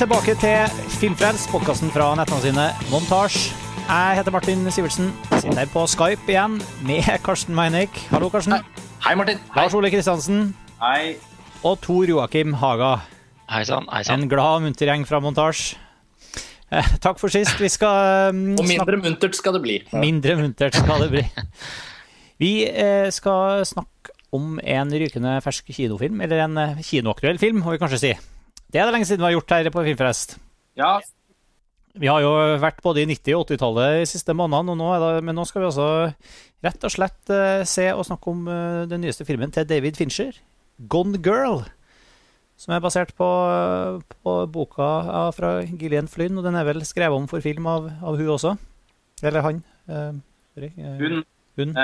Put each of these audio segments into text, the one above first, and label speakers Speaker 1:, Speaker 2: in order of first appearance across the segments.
Speaker 1: Tilbake til Filmfrelst, podkasten fra nettmagasinet Montasj. Jeg heter Martin Sivertsen. Sitter her på Skype igjen med Karsten Meinick. Hallo, Karsten.
Speaker 2: Hei, Martin.
Speaker 1: Lars Ole Kristiansen.
Speaker 3: Hei.
Speaker 1: Og Tor Joakim Haga.
Speaker 2: Hei sann. Hei sann.
Speaker 1: En glad, munter gjeng fra Montasj. Eh, takk for sist. Vi skal um,
Speaker 2: Og
Speaker 1: snakke
Speaker 2: mindre muntert skal det bli.
Speaker 1: Mindre muntert skal det bli. Vi eh, skal snakke om en rykende fersk kinofilm, eller en eh, kinoaktuell film, må vi kanskje si. Det er det lenge siden vi har gjort her på Filmfrest.
Speaker 3: Ja,
Speaker 1: Vi har jo vært både i 90- og 80-tallet de siste månedene, nå det, men nå skal vi altså rett og slett eh, se og snakke om eh, den nyeste filmen til David Fincher, 'Gone Girl'. Som er basert på, på boka fra Gillian Flynn, og den er vel skrevet om for film av, av hun også. Eller han. eh, sorry, eh,
Speaker 3: hun.
Speaker 1: hun.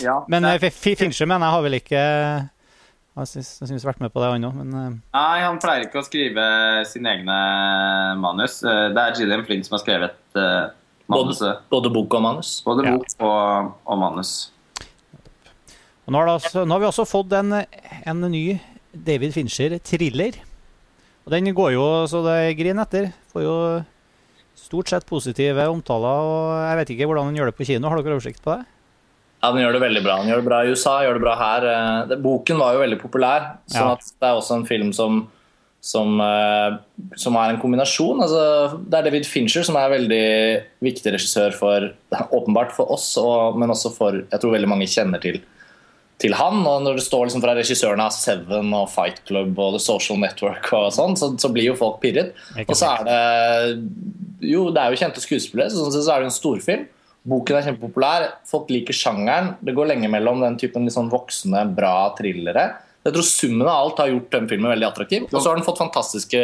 Speaker 3: Ja.
Speaker 1: Men Fincher mener jeg har vel ikke Han syns syns vært med på det, han òg, men eh,
Speaker 3: nei, han pleier ikke å skrive sine egne manus. Eh, Det er Gillian Flynn som har skrevet uh, manuset.
Speaker 2: Både bok og manus.
Speaker 3: Både
Speaker 1: Ja.
Speaker 3: bok og, og manus.
Speaker 1: Og nå, har det altså, nå har vi også fått en, en ny David Fincher-thriller. Og den går jo så det griner etter. Får jo stort sett positive omtaler. Og jeg vet ikke hvordan den gjør det på kino. Har dere oversikt på det?
Speaker 2: Ja, Den gjør det veldig bra. Den gjør det bra i USA, gjør det bra her. Eh, Boken var jo veldig populær, sånn
Speaker 1: Ja.
Speaker 2: det er også en film som som, eh, som er en kombinasjon. Altså, det er David Fincher som er veldig viktig regissør for åpenbart for oss, og, men også for jeg tror veldig mange kjenner til, til han. Og når det står liksom fra regissørene av Seven og Fight Club og The Social Network, og sånn, så, så blir jo folk pirret. Og så er det jo, det er jo kjente skuespillere, så sånn sett så er det en storfilm. Boken er kjempepopulær, folk liker sjangeren. Det går lenge mellom den typen litt sånn voksne, bra thrillere. Jeg tror summen av alt har gjort den filmen veldig attraktiv. Og så har den fått fantastiske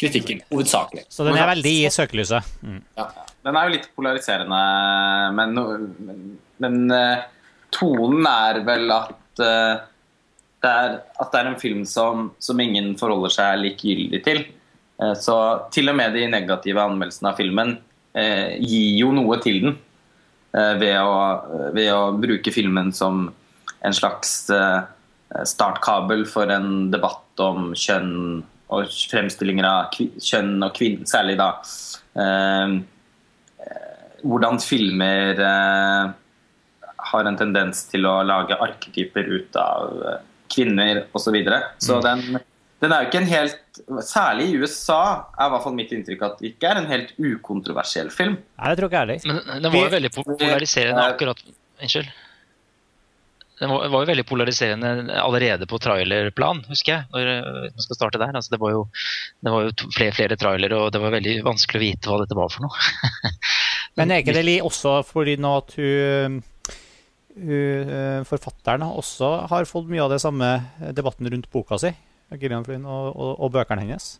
Speaker 2: kritikker, hovedsakelig.
Speaker 1: Så den er veldig i søkelyset. Mm.
Speaker 3: Den er jo litt polariserende, men, men, men eh, tonen er vel at eh, det er, at det er en film som, som ingen forholder seg likegyldig til. Eh, Så til og med de negative anmeldelsene av filmen eh, gir jo noe til den. Eh, Ved å, ved å bruke filmen som en slags eh, startkabel for en debatt om kjønn og fremstillinger av kjønn og kvinn, særlig da. eh, hvordan filmer eh, har en tendens til å lage arketyper ut av eh, kvinner osv. Så, videre. så den, den er jo ikke en helt Særlig i USA er i hvert fall mitt inntrykk at det ikke er en helt ukontroversiell film.
Speaker 1: Nei, det tror ikke jeg heller.
Speaker 4: Men den var jo veldig polariserende
Speaker 3: Eh,
Speaker 4: akkurat Unnskyld. Den var, var jo veldig polariserende allerede på trailerplan, husker jeg. Når eh, man skal starte der. Altså, det var jo, det var jo to, flere, flere trailere, og det var veldig vanskelig å vite hva dette var for noe.
Speaker 1: Men er ikke det også fordi nå at hun, hun eh, forfatteren også har fått mye av det samme debatten rundt boka si, Gillian Flynn, og, og, og bøkene hennes?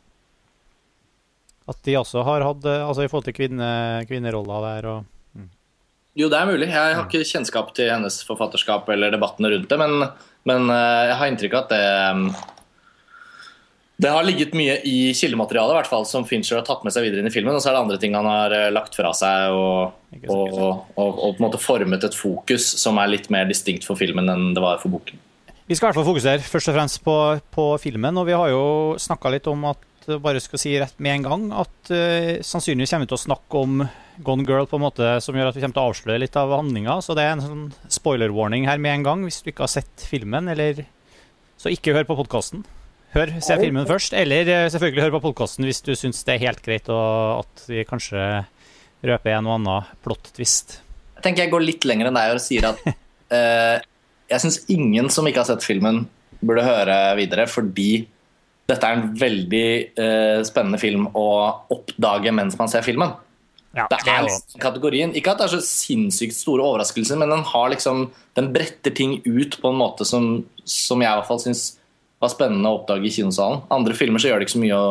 Speaker 1: At de også har hatt eh, Altså i forhold til kvinne, kvinneroller der og
Speaker 2: Jo, det er mulig. Jeg har ikke kjennskap til hennes forfatterskap eller debattene rundt det, men, men eh, jeg har inntrykk av at det um, det har ligget mye i kildematerialet i hvert fall, som Fincher har tatt med seg videre inn i filmen. Og så er det andre ting han har eh, lagt fra seg og, og, og, og på en måte formet et fokus som er litt mer distinkt for filmen enn det var for boken.
Speaker 1: Vi skal i hvert fall fokusere først og fremst på, på filmen, og vi har jo snakka litt om at bare skal si rett med en gang at uh, sannsynligvis kommer vi til å snakke om Gone Girl på en måte som gjør at vi kommer til å avsløre litt av handlinga. Så det er en sånn spoiler-warning her med en gang hvis du ikke har sett filmen, eller så ikke hør på podkasten. Hør, se filmen først, eller eh, selvfølgelig hør på podkasten hvis du syns det er helt greit og at vi kanskje røper en og annen plott-twist.
Speaker 2: Jeg tenker jeg går litt lenger enn deg og sier at eh, jeg syns ingen som ikke har sett filmen, burde høre videre, fordi dette er en veldig eh, spennende film å oppdage mens man ser filmen.
Speaker 1: Ja,
Speaker 2: Det er liksom kategorien. Ikke at det er så sinnssykt store overraskelser, men den har liksom Den bretter ting ut på en måte som, som jeg i hvert fall syns var spennende å oppdage i kinosalen. Andre filmer så gjør det ikke så mye å,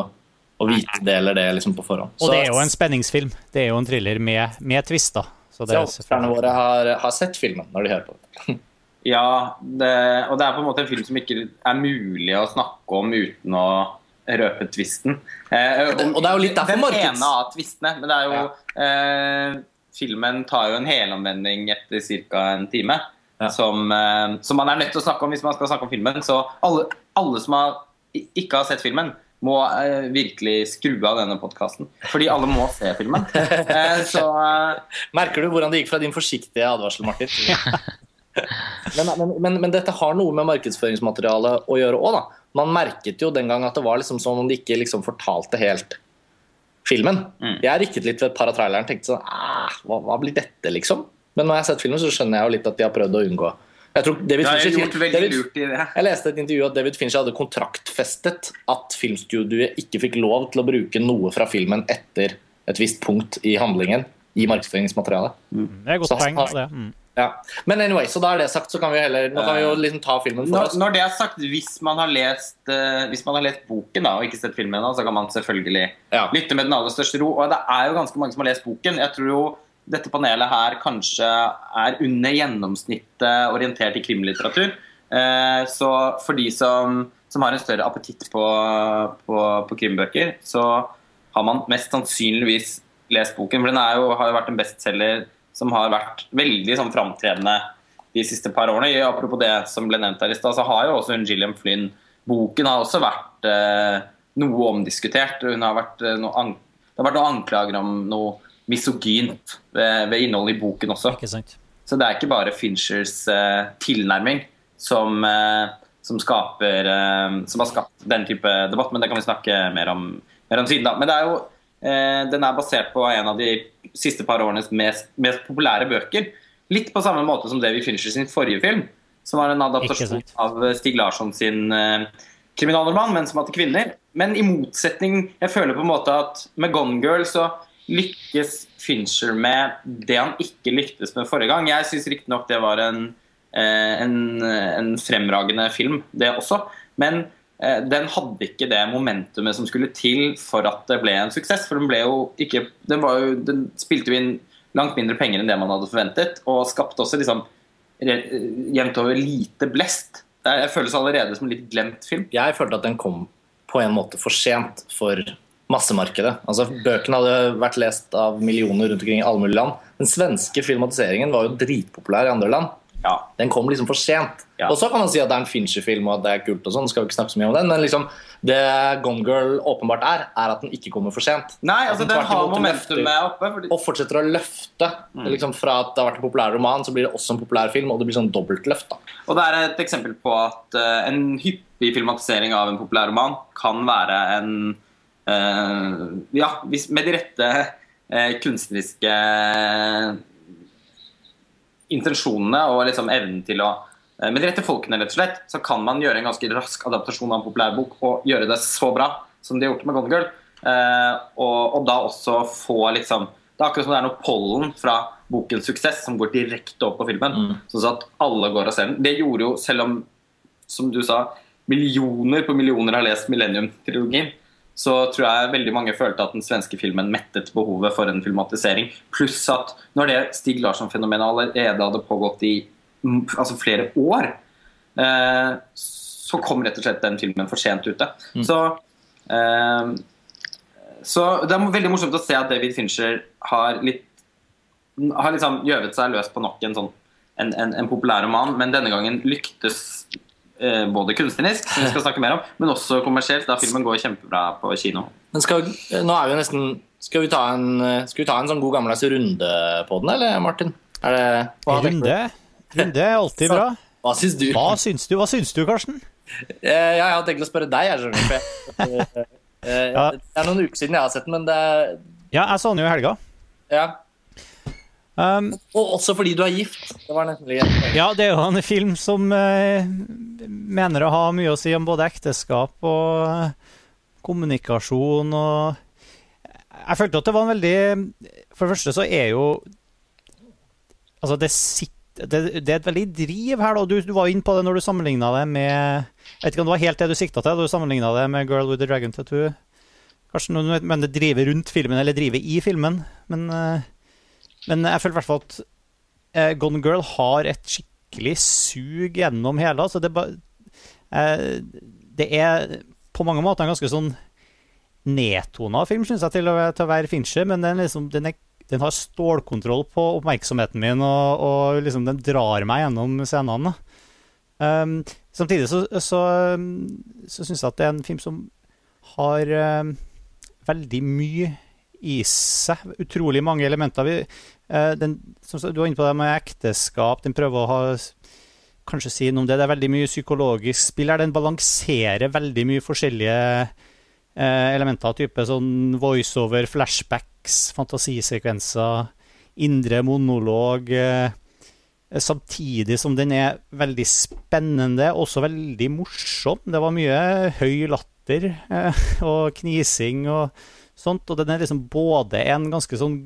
Speaker 2: å vite det eller det liksom på forhånd.
Speaker 1: Og det er jo en spenningsfilm. Det er jo en thriller med, med twister. Så det
Speaker 2: så våre har, har sett filmen når de hører på det.
Speaker 3: Ja, det, og det er på en måte en film som ikke er mulig å snakke om uten å røpe tvisten. Eh,
Speaker 2: Og det er jo litt derfor
Speaker 3: Den ene av tvistene, men det er jo eh, Filmen tar jo en helomvending etter ca. en time.
Speaker 2: Ja.
Speaker 3: Som, eh, som man er nødt til å snakke om hvis man skal snakke om filmen. Så alle, alle som har, ikke har sett filmen, må eh, virkelig skru av denne podkasten. Fordi alle må se filmen. Eh, så eh,
Speaker 2: Merker du hvordan det gikk fra din forsiktige advarsel, Martin? men, men, men, men dette har noe med markedsføringsmaterialet å gjøre òg, da. Man merket jo den gang at det var liksom som om de ikke liksom fortalte helt filmen.
Speaker 3: Mm.
Speaker 2: Jeg rikket litt ved et par av trailerne og tenkte sånn "Ah, hva, hva blir dette, liksom? Men når jeg har sett filmen, så skjønner jeg jo litt at de har prøvd å unngå jeg tror David
Speaker 3: det har
Speaker 2: Fincher,
Speaker 3: gjort veldig
Speaker 2: David,
Speaker 3: lurt i det.
Speaker 2: jeg leste et intervju at David Fincher hadde kontraktfestet at filmstudioet ikke fikk lov til å bruke noe fra filmen etter et visst punkt i handlingen i markedsføringsmaterialet.
Speaker 1: Det er godt poeng. Det. Mm.
Speaker 2: Ja. Men anyway, så da er det sagt, så kan vi heller Nå kan vi jo liksom ta filmen for
Speaker 3: Når,
Speaker 2: oss.
Speaker 3: når det er sagt, hvis man har lest, uh, hvis man har lest boken da, og ikke sett filmen, ennå, så kan man selvfølgelig
Speaker 2: Ja.
Speaker 3: lytte med den aller største ro. Og det er jo ganske mange som har lest boken. Jeg tror jo dette panelet her kanskje er under gjennomsnittet orientert i krimlitteratur. Uh, så for de som, som har en større appetitt på, på, på krimbøker, så har man mest sannsynligvis lest boken. For den er jo, har jo vært en bestselger som har vært veldig sånn framtredende de siste par årene. I- Apropos det som ble nevnt her i stad, så har jo også hun Gillian Flynn Boken har også vært eh, noe omdiskutert. Hun har vært, eh, noe det har vært noen anklager om noe misogynt ved, ved innholdet i boken også.
Speaker 1: Ikke sant?
Speaker 3: Så det er ikke bare Finchers eh, tilnærming som, eh, som, skaper, eh, som har skapt den type debatt, men det kan vi snakke mer om, mer om siden. da. Men det er jo, eh, den er basert på en av de siste par årenes mest, mest populære bøker. Litt på samme måte som David Fincher sin forrige film, som var en adaptasjon av Stig Larsson sin eh, kriminalroman, men som hadde 'Kvinner'. Men i motsetning Jeg føler på en måte at med 'Gone Girl' så lykkes Fincher med det han ikke lyktes med forrige gang. Jeg syns riktignok det var en, eh, en, en fremragende film, det også. Men eh, den hadde ikke det momentumet som skulle til for at det ble en suksess. For den ble jo ikke Den, jo, den spilte jo inn langt mindre penger enn det man hadde forventet, og skapte også liksom jevnt over lite blest. Det føles allerede som en litt glemt film.
Speaker 2: Jeg følte at den kom på en måte for sent for massemarkedet. Altså, Bøkene hadde vært lest av millioner rundt omkring i alle mulige land. Den svenske filmatiseringen var jo dritpopulær i andre land.
Speaker 3: Ja.
Speaker 2: Den kom liksom for sent.
Speaker 3: Ja.
Speaker 2: Og så kan man si at det er en Fincher-film og at det er kult, og sånn, skal vi ikke snakke så mye om den, men liksom, det Gone Girl åpenbart er, er at den ikke kommer for sent.
Speaker 3: Nei, altså
Speaker 2: den
Speaker 3: den har
Speaker 2: momentum
Speaker 3: momentumet oppe. Fordi,
Speaker 2: Og fortsetter å løfte.
Speaker 3: Mm.
Speaker 2: Liksom Fra at det har vært en populær roman, så blir det også en populær film, og det blir sånn dobbeltløft. da.
Speaker 3: og det er et eksempel på at uh, en hyppig filmatisering av en populær roman kan være en uh, Ja, hvis, med de rette uh, kunstneriske intensjonene og liksom evnen til å eh, Med de rette folkene, rett og slett, så kan man gjøre en ganske rask adaptasjon av en populær bok og gjøre det så bra som de har gjort med Gone Girl. Eh, og, og da også få liksom Det er akkurat som det er noe pollen fra bokens suksess som går direkte opp på filmen. Sånn at alle går og ser den. Det gjorde jo, selv om, som du sa, millioner på millioner har lest Millennium-trilogien, så tror jeg veldig mange følte at den svenske filmen mettet behovet for en filmatisering. Pluss at når det Stig Larsson-fenomenet allerede hadde pågått i mm, altså flere år, eh, så kom rett og slett den filmen for sent ute. Så, eh, så det er veldig morsomt å se at David Fincher har litt har liksom gjøvet seg løs på nok en sånn en, en, en populær roman, men denne gangen lyktes både kunstnerisk, som vi skal snakke mer om, men også kommersielt, da filmen går kjempebra på kino.
Speaker 2: Men skal, nå er vi nesten Skal vi ta en, skal vi ta en sånn god gammeldags runde på den, eller, Martin? Er det?
Speaker 1: Runde. Runde er alltid bra.
Speaker 2: hva syns du?
Speaker 1: Hva syns du, Hva syns du, Karsten?
Speaker 2: Eh, Jeg har tenkt å spørre deg, jeg skjønner. Eh, eh. Det er noen uker siden jeg har sett den, men det er
Speaker 1: Ja, jeg så den jo i helga.
Speaker 2: ja.
Speaker 1: Um,
Speaker 2: Og også fordi du er gift. Det var nemlig
Speaker 1: ja, det er jo en film som eh, mener å ha mye å si om både ekteskap og eh, kommunikasjon og Jeg følte at det var en veldig For det første så er jo Altså, det sitter det, det er et veldig driv her. Du, du var inne på det når du sammenligna det med Jeg vet ikke om det var helt det du sikta til da du sammenligna det med 'Girl with the Dragon Tattoo'. Kanskje noen mener det driver rundt filmen, eller driver i filmen. Men, eh, men jeg føler i hvert fall at eh, Gone Girl har et skikkelig sug gjennom hele. Altså det, eh, det er på mange måter en ganske sånn nedtona film, syns jeg, til å, til å være Fincher. Men den, liksom, den, er, den har stålkontroll på oppmerksomheten min, og, og liksom, den drar meg gjennom scenene. Um, samtidig så, så, så syns jeg at det er en film som har um, veldig mye i seg. Utrolig mange elementer. Vi, uh, den, som, du var inne på det med ekteskap. Den prøver å ha kanskje si noe om det. Det er veldig mye psykologisk spill her. Den balanserer veldig mye forskjellige eh, elementer. Type sånn voiceover, flashbacks, fantasisekvenser, indre monolog. Samtidig som den er veldig spennende, også veldig morsom. Det var mye høy latter eh, og knising og sånt. Og den er liksom både en ganske sånn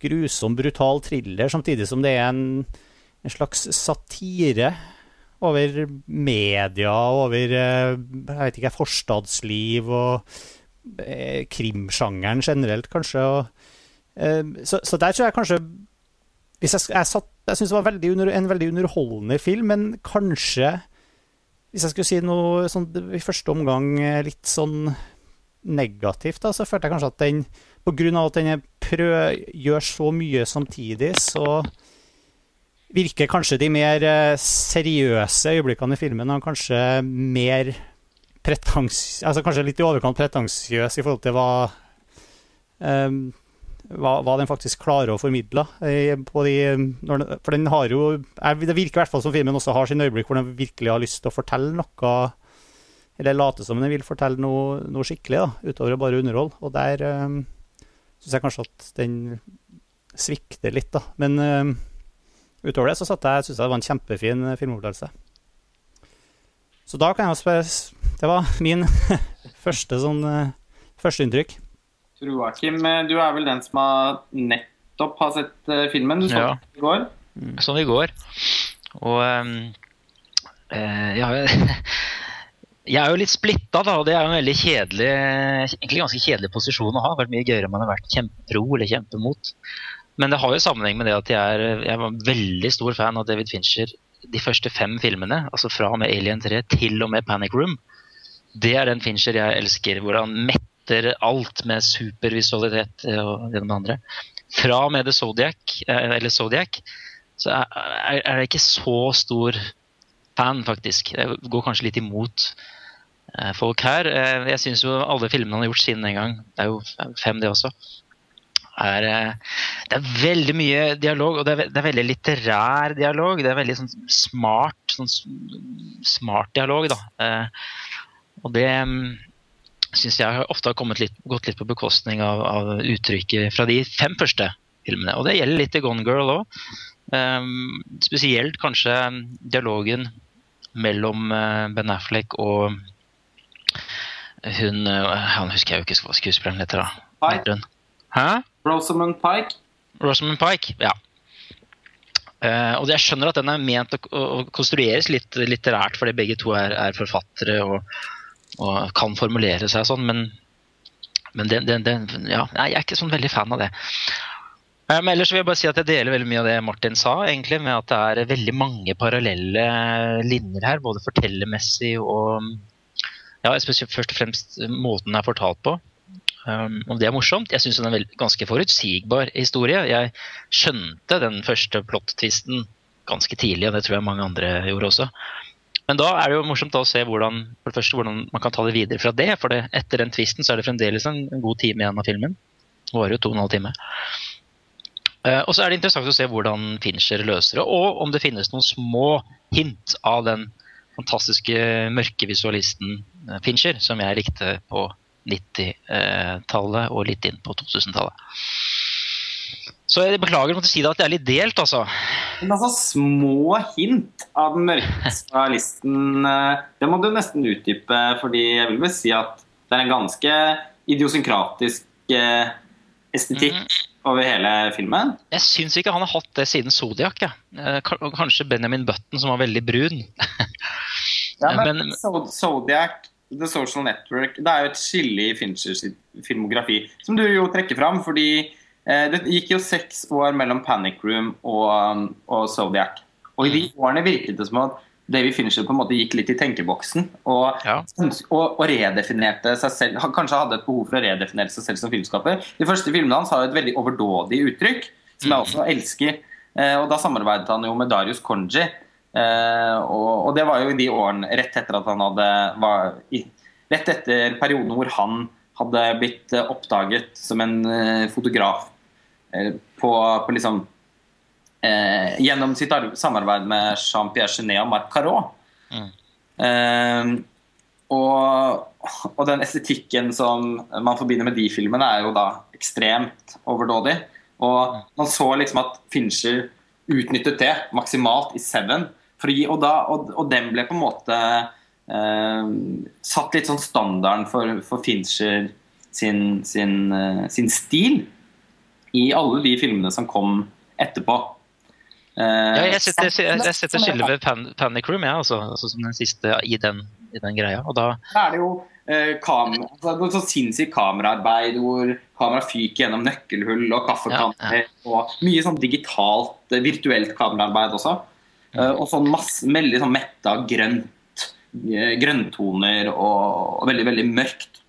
Speaker 1: grusom, brutal thriller, samtidig som det er en, en slags satire over media, over eh, jeg vet ikke, forstadsliv og eh, krimsjangeren generelt, kanskje. Og, eh, så, så der tror jeg kanskje hvis jeg, jeg, satt, jeg synes det var veldig under, en veldig underholdende film, men kanskje Hvis jeg skulle si noe sånn, i første omgang litt sånn negativt, da, så følte jeg kanskje at den På av at den gjør så mye samtidig, så virker kanskje de mer eh, seriøse øyeblikkene i filmen og kanskje mer pretensiøs Altså kanskje litt i overkant pretensiøs i forhold til hva um, hva, hva, den faktisk klarer å formidle. De, for den har jo Det virker i hvert fall som filmen også har sin øyeblikk hvor den virkelig har lyst til å fortelle noe Eller late som den vil fortelle noe, noe skikkelig, da, utover å bare underholde. Og der um, syns jeg kanskje at den svikter litt, da. Men uh, utover det så satt jeg, syns jeg det var en kjempefin filmopplevelse. Så da kan jeg jo spørre Det var min første sånn uh, førsteinntrykk.
Speaker 3: Joakim, eh, du er vel den som har nettopp har sett uh, filmen? Du så
Speaker 4: ja.
Speaker 3: den i går?
Speaker 4: Sånn i går. Og um, uh, ja, jeg er jo litt splitta, da, og det er jo en veldig kjedelig egentlig ganske kjedelig posisjon å ha. Det har vært mye gøyere om man har vært kjempepro eller kjempemot. Men det har jo sammenheng med det at jeg er, jeg var veldig stor fan av David Fincher de første fem filmene. Altså fra og med Alien 3 til og med Panic Room. Det er den Fincher jeg elsker. hvor han metter alt med supervisualitet og det andre. Fra og med The Zodiac, eh, eller Zodiac så er, jeg ikke så stor fan, faktisk. Det går kanskje litt imot eh, folk her. Eh, jeg syns jo alle filmene han har gjort siden den gang, det er jo fem, det også, er, det er veldig mye dialog, og det er, det er, veldig litterær dialog. Det er veldig sånn smart, sånn smart dialog, da. Og det mm, syns jeg ofte har litt, gått litt på bekostning av, av, uttrykket fra de fem første filmene. Og det gjelder litt i Gone Girl òg. Spesielt kanskje dialogen mellom Ben Affleck og hun uh, Han husker jeg jo ikke hva skuespilleren heter, da.
Speaker 3: Pike.
Speaker 4: Hæ?
Speaker 3: Rosamund Pike.
Speaker 4: Rosamund Pike, ja. Uh, og Jeg skjønner at den er ment å, å konstrueres litt litterært, fordi begge to er, er forfattere og, og kan formulere seg sånn, men, men den, den, den, ja, jeg er ikke sånn veldig fan av det. Uh, men ellers vil jeg bare si at jeg deler veldig mye av det Martin sa, egentlig, med at det er veldig mange parallelle linjer her, både fortellermessig og ja, spesielt først og fremst måten den er fortalt på. Um, om det er morsomt. Jeg syns den er en ganske forutsigbar historie. Jeg skjønte den første plot-tvisten ganske tidlig, og det tror jeg mange andre gjorde også. Men da er det jo morsomt å se hvordan, for det første, hvordan man kan ta det videre fra det. For det, etter den tvisten så er det fremdeles en, god time igjen av filmen. Det varer jo to og en halv time. Uh, og så er det interessant å se hvordan Fincher løser det, og om det finnes noen små hint av den fantastiske mørke visualisten uh, Fincher, som jeg likte på 90-tallet og litt inn på 2000-tallet. Så jeg beklager å si det at det er litt delt, altså.
Speaker 3: Men altså, små hint av den mørkeste listen, eh, det må du nesten utdype. fordi jeg vil vel si at det er en ganske idiosynkratisk eh, estetikk mm. over hele filmen.
Speaker 4: Jeg syns ikke han har hatt det siden Zodiac. Ja. Eh, kanskje Benjamin Button, som var veldig brun.
Speaker 3: ja, men, men Zodiac, The Social Network, det er jo et skille i Finchers filmografi, som du jo trekker fram. fordi Eh, det gikk jo seks år mellom Panic Room og, um, og Zodiac. Og i de mm. årene virket det som at David Fincher på en måte gikk litt i tenkeboksen og, ja. og, og, redefinerte seg selv. Han kanskje hadde et behov for å redefinere seg selv som filmskaper. De første filmene hans har et veldig overdådig uttrykk, som jeg mm. også elsker. Eh, og da samarbeidet han jo med Darius Konji. Eh, og, og, det var jo i de årene rett etter at han hadde var, rett etter perioden hvor han hadde blitt eh, oppdaget som en eh, fotograf på, på liksom eh, Gjennom sitt samarbeid med Jean-Pierre Genet og Marc Carot.
Speaker 4: Mm.
Speaker 3: Eh, og, og den estetikken som man forbinder med de filmene, er jo da ekstremt overdådig. Og man så liksom at Fincher utnyttet det maksimalt i Seven. For å gi, og, da, og, og den ble på en måte eh, satt litt sånn standarden for, for Fincher sin, sin, eh, sin stil i alle de filmene som kom etterpå. Eh,
Speaker 4: Ja, jeg setter, jeg, jeg setter
Speaker 5: er-
Speaker 4: skillet ved Pan, Panic Room, jeg, altså, altså som den siste i den, i den greia. Og da
Speaker 3: er det jo eh, kam altså, så sinnssykt kameraarbeid hvor kamera fyker gjennom nøkkelhull og kaffekanner. Og mye sånn digitalt, eh, virtuelt kameraarbeid også. Eh, og sånn masse, veldig sånn metta grønt. grøntoner grønntoner og, og veldig, veldig mørkt.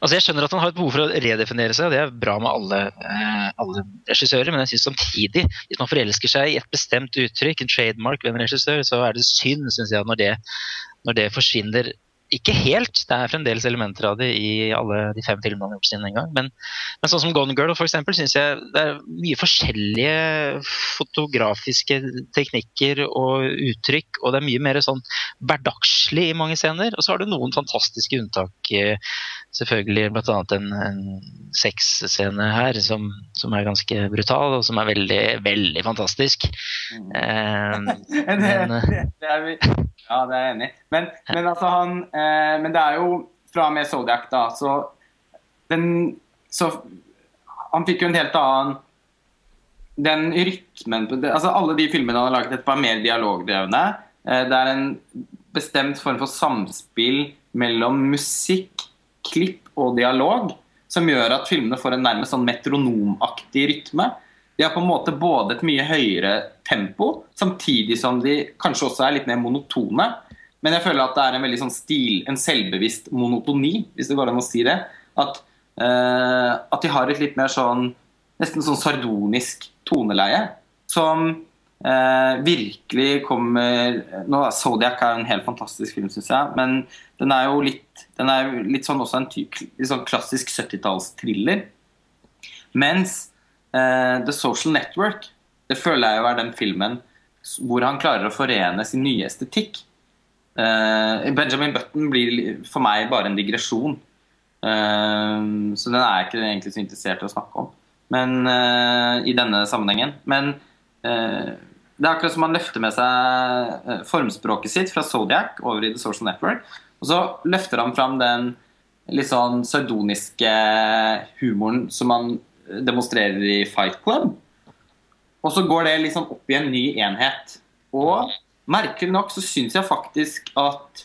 Speaker 4: Altså Jeg skjønner at han har et behov for å redefinere seg, og det er bra med alle, eh, alle regissører, men jeg synes samtidig, hvis man forelsker seg i et bestemt uttrykk, en trademark ved en regissør, så er det synd synes jeg, når det, når det forsvinner. Ikke helt, det er fremdeles elementer av det i alle de fem filmene han har gjort siden en gang. Men, men sånn som Gone Girl for eksempel, synes jeg det er mye forskjellige fotografiske teknikker og uttrykk, og det er mye mer sånn hverdagslig i mange scener. Og så har du noen fantastiske unntak. eh, Selvfølgelig bl.a. en, en sexscene her som, som er ganske brutal, og som er veldig, veldig fantastisk. Eh,
Speaker 3: Men, det, det er ja, det er jeg enig i. Men, men, altså han, eh, men det er jo fra og med Zodiac, da, så den Så han fikk jo en helt annen Den rytmen altså Alle de filmene han har laget etterpå, er mer dialogdrevne. Eh, det er en bestemt form for samspill mellom musikk, klipp og dialog som gjør at filmene får en nærmest sånn metronomaktig rytme. De har på en måte både et mye høyere tempo, samtidig som de kanskje også er litt mer monotone. Men jeg føler at det er en veldig sånn stil, en selvbevisst monotoni, hvis det går an å si det. At, eh, at de har et litt mer sånn nesten sånn sardonisk toneleie, som eh, virkelig kommer nå, Zodiac er en helt fantastisk film, syns jeg, men den er jo litt, den er litt sånn også en ty, litt sånn klassisk 70-tallstriller. Mens eh, The Social Network, det føler jeg jo er den filmen hvor han klarer å forene sin nye estetikk. Uh, Benjamin Button blir for meg bare en digresjon. Uh, så den er jeg ikke egentlig så interessert i å snakke om men, i denne sammenhengen. Men det er akkurat som han løfter med seg formspråket sitt fra Zodiac over i The Social Network. Og så løfter han fram den litt sånn sardoniske humoren som han demonstrerer i Fight Club. Og så går det liksom opp i en ny enhet. Og merkelig nok så syns jeg faktisk at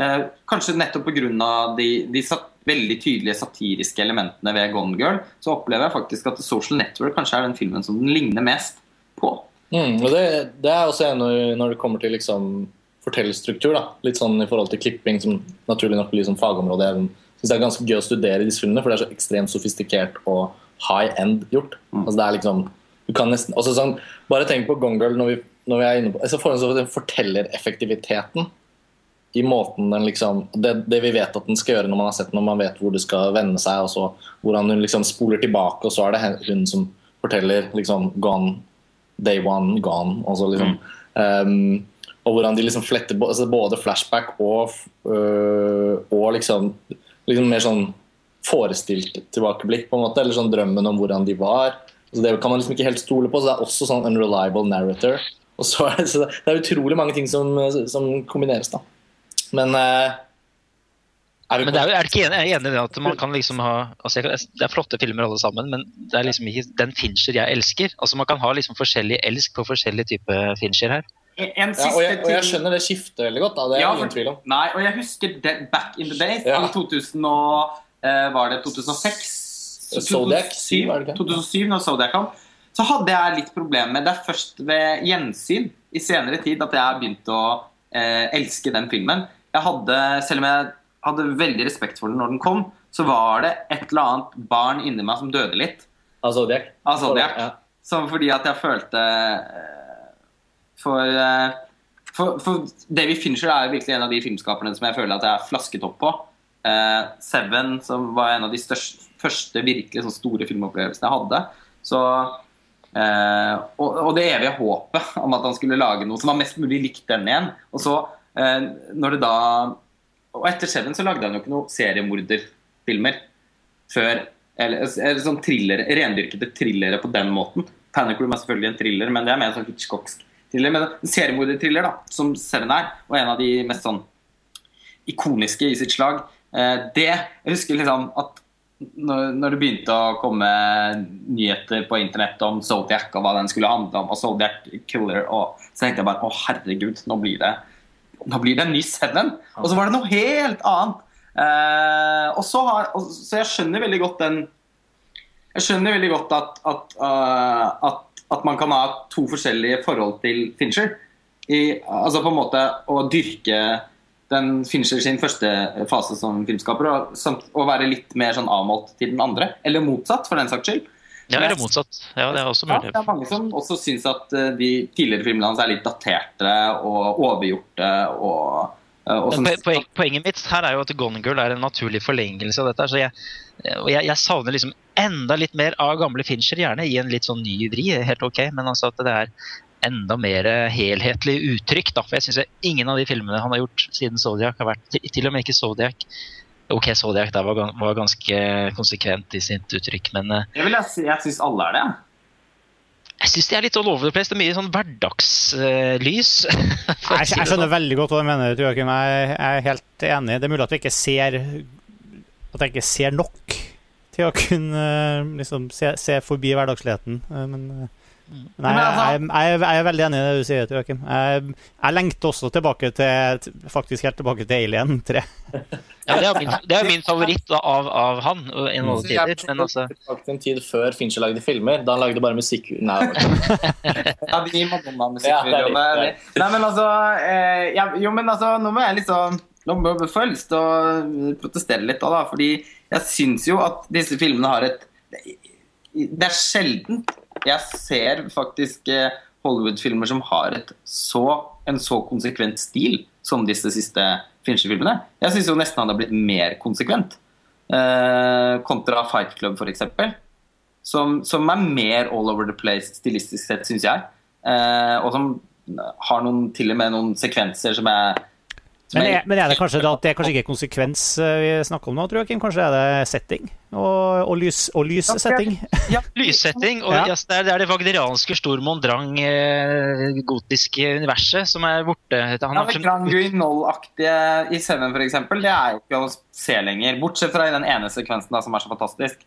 Speaker 3: eh, kanskje nettopp pga. de, de sat veldig tydelige satiriske elementene ved Gone Girl, så opplever jeg faktisk at Social Network kanskje er den filmen som den ligner mest på.
Speaker 2: Mm, og det, det er også en når, det kommer til liksom fortellerstruktur. da, Litt sånn i forhold til klipping, som naturlig nok blir som fagområde. Jeg syns det er ganske gøy å studere disse filmene, for det er så ekstremt sofistikert og high end gjort. Altså det er liksom, du kan nesten, også sånn, Bare tenk på Gone Girl når vi, når vi er inne på altså for, så den fortellereffektiviteten i måten den liksom det, det vi vet at den skal gjøre når man har sett den, når man vet hvor det skal vende seg, og så hvordan hun liksom spoler tilbake, og så er det hun som forteller liksom gone, day one, gone. Og, så liksom, um, og hvordan de liksom fletter altså både flashback og, øh, og liksom, liksom mer sånn forestilt tilbakeblikk, på en måte, eller sånn drømmen om hvordan de var. Så det kan man liksom ikke helt stole på, så det er også sånn unreliable narrator. Og så er det, så det er utrolig mange ting som, som kombineres, da. Men eh, er vi
Speaker 4: Men det er, er du ikke enig, er enig i det at man kan liksom ha altså jeg, Det er flotte filmer alle sammen, men det er liksom ikke den Fincher jeg elsker. Altså Man kan ha liksom forskjellig elsk på forskjellig type Fincher her.
Speaker 2: Ja, og, jeg, og jeg skjønner det skiftet veldig godt. Da. Det er
Speaker 3: Ja,
Speaker 2: ingen tvil om.
Speaker 3: Nei, og jeg husker det, back in the days,
Speaker 2: Ja.
Speaker 3: i 2000 og, var det 2006?
Speaker 2: Zodiac, var det ikke?
Speaker 3: 2007, når Zodiac kom. Så hadde jeg litt problemer med det er først ved gjensyn i senere tid at jeg har begynt å eh, elske den filmen. Jeg hadde, selv om jeg hadde veldig respekt for den når den kom, så var det et eller annet barn inni meg som døde litt.
Speaker 2: Av Zodiac.
Speaker 3: Av Zodiac.
Speaker 2: Ja.
Speaker 3: Som fordi at jeg følte eh, for, eh, for, for David Fincher er virkelig en av de filmskaperne som jeg føler at jeg er flasket opp på. Eh, Seven, som var en av de største, første virkelig sånn store filmopplevelsene jeg hadde. Så, eh, og, og, det evige håpet om at han skulle lage noe som var mest mulig likt den igjen. Og så, eh, når det da Og etter Seven så lagde han jo ikke noen seriemorderfilmer før eller, eller sånn thriller, rendyrkede thrillere på den måten. Panic Room er selvfølgelig en thriller, men det er mer sånn Hitchcocksk thriller. Men en seriemorderthriller, da, som Seven er, og en av de mest sånn ikoniske i sitt slag, det Jeg husker liksom at når, det begynte å komme nyheter på internett om Zodiac og hva den skulle handle om, og Zodiac Killer, og så tenkte jeg bare å herregud, nå blir det, nå blir det en ny Seven. Og så var det noe helt annet. Eh, og så, har, og, så jeg skjønner veldig godt den Jeg skjønner veldig godt at, at, uh, at, at, man kan ha to forskjellige forhold til Fincher. I, altså på en måte å dyrke den Fincher sin første fase som filmskaper, og, samt, og være litt mer sånn avmålt til den andre. Eller motsatt, for den saks skyld.
Speaker 4: Ja, eller motsatt. Ja, det er også mulig.
Speaker 3: Ja, det er mange som også syns at uh, de tidligere filmene hans er litt daterte og overgjorte. og
Speaker 4: Eh, poen, poenget mitt her er jo at Gone Girl er en naturlig forlengelse av dette. så jeg, jeg, jeg, savner liksom enda litt mer av gamle Fincher, gjerne i en litt sånn ny vri. Helt ok, men altså at det er enda mer helhetlig uttrykk. Da. For jeg syns ingen av de filmene han har gjort siden Zodiac har vært til, til og med ikke Zodiac. Ok, Zodiac der var, var ganske konsekvent i sitt uttrykk, men
Speaker 3: eh, Jeg, vil, si jeg syns alle er det.
Speaker 4: Jeg syns de er litt all over the place. Det er mye sånn hverdagslys.
Speaker 1: Uh, jeg, jeg, skjønner veldig godt hva du mener, Joakim. Jeg, jeg er helt enig. Det er mulig at vi ikke ser At jeg ikke ser nok til å kunne liksom, se, se forbi hverdagsligheten. Eh, men eh, Nei, altså- jeg, jeg, jeg, er veldig enig i det du sier, Joakim. Jeg, jeg lengter også tilbake til faktisk helt tilbake til Alien 3.
Speaker 4: Ja, det er min, det er min favoritt av, av han. En av tider, men altså...
Speaker 2: Tilbake til en tid før Fincher lagde filmer. Da han lagde bare musikk Nei,
Speaker 3: ja, de Madonna-musikkvideoene. Ja, Nei, men altså eh, ja, Jo, men altså, nå må jeg liksom Nå må jeg få lyst til å protestere litt, da, fordi jeg syns jo at disse filmene har et Det er sjeldent jeg ser faktisk eh, Hollywood-filmer som har så, en så konsekvent stil som disse siste Fincher-filmene. Jeg syns jo nesten han har blitt mer konsekvent. Eh, kontra Fight Club, f.eks. Som, som er mer all over the place stilistisk sett, syns jeg. Eh, og som har noen, til og med noen sekvenser som er
Speaker 1: men er, men er, det kanskje da at det er kanskje ikke konsekvens eh, vi snakker om nå, tror jeg? Kanskje er det setting? Og, og, lys, og lyssetting?
Speaker 4: Ja, lyssetting. Og ja. Det, er, det, er, det wagnerianske Stormondrang eh, gotiske universet som er borte.
Speaker 3: Han ja, det Grand Guinol-aktige i Seven f.eks., det er jo ikke å se lenger. Bortsett fra i den ene sekvensen da, som er så fantastisk,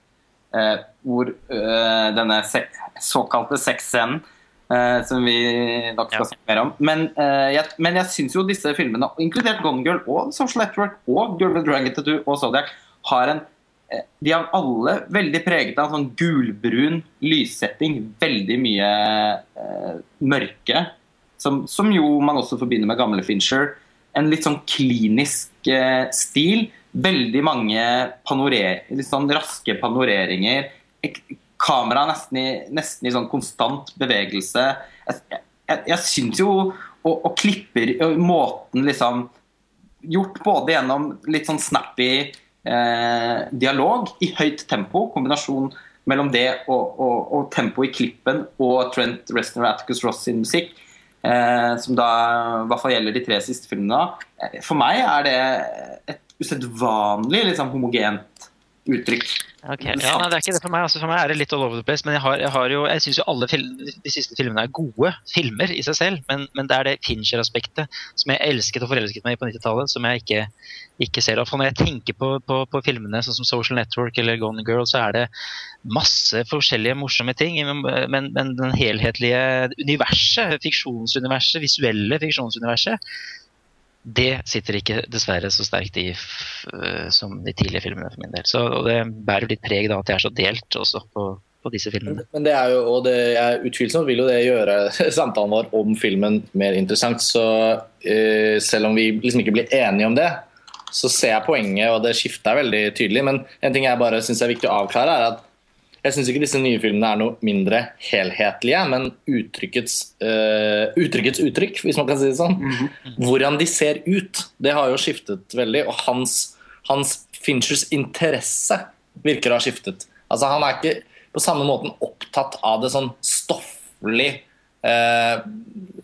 Speaker 3: eh, hvor øh, denne se såkalte sexscenen Uh, som vi nok skal ja. snakke mer om. Men, uh, jeg, men jeg syns jo disse filmene, inkludert Gone Girl og Social Network og Girl with Dragon Tattoo og Zodiac, har en uh, De er alle veldig preget av en sånn gulbrun lyssetting. Veldig mye mørke. Som, som, jo man også forbinder med gamle Fincher. En litt sånn klinisk stil. Veldig mange panorer, litt sånn raske panoreringer kameraet nesten, nesten, i sånn konstant bevegelse. Jeg, jeg, jeg syns jo og, og, klipper måten liksom Gjort både gjennom litt sånn snappy eh, dialog i høyt tempo, kombinasjon mellom det og, og, og tempo i klippen og Trent Reznor og Atticus Ross sin musikk, eh, som da i hvert fall gjelder de tre siste filmene. For meg er det et usedvanlig liksom, homogent uttrykk.
Speaker 4: Okay. Ja, nei, det er ikke det for meg. Altså, for meg er det litt all over the place. Men jeg, har, jeg, har jo, jeg syns jo alle de siste filmene er gode filmer i seg selv. Men, men det er det Fincher-aspektet som jeg elsket og forelsket meg i på 90-tallet, som jeg ikke, ikke ser. Og når jeg tenker på, på, på, filmene sånn som Social Network eller Gone Girl, så er det masse forskjellige morsomme ting. Men, men den helhetlige universet, fiksjonsuniverset, visuelle fiksjonsuniverset, det sitter ikke dessverre så sterkt i som de tidlige filmene for min del. Så, og det bærer litt preg da at jeg er så delt også på, på disse filmene.
Speaker 2: Men det er jo, og det er utvilsomt vil jo det gjøre samtalen vår om filmen mer interessant. Så uh, selv om vi liksom ikke blir enige om det, så ser jeg poenget, og det skifter veldig tydelig. Men en ting jeg bare syns er viktig å avklare, er at jeg syns ikke disse nye filmene er noe mindre helhetlige, men uttrykkets, uh, uttrykkets uttrykk, hvis man kan si det sånn. Mm -hmm. Hvordan de ser ut, det har jo skiftet veldig. Og hans, hans Finchers interesse virker å ha skiftet. Altså Han er ikke på samme måten opptatt av det sånn stofflig uh,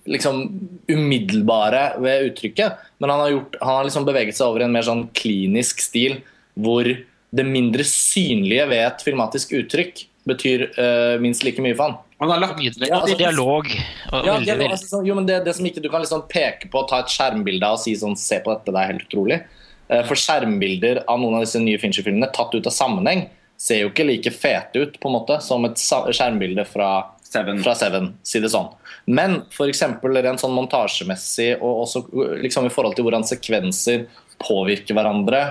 Speaker 2: liksom umiddelbare ved uttrykket, men han har, gjort, han har liksom beveget seg over i en mer sånn klinisk stil hvor det mindre synlige ved et filmatisk uttrykk betyr uh, minst like mye for han.
Speaker 3: Han har lagt
Speaker 4: Mye
Speaker 2: Ja, altså-
Speaker 4: dialog. Og
Speaker 2: Ja,
Speaker 4: veldig,
Speaker 2: det,
Speaker 4: er
Speaker 2: altså, jo, men det, det som ikke du kan liksom peke på, ta et skjermbilde av og si sånn Se på dette, det er helt utrolig. Uh, For skjermbilder av noen av disse nye Fincher-filmene tatt ut av sammenheng ser jo ikke like fete ut på en måte som et skjermbilde fra
Speaker 3: Seven.
Speaker 2: fra Seven, si det sånn. Men f.eks. rent sånn montasjemessig og også liksom i forhold til hvordan sekvenser påvirker hverandre.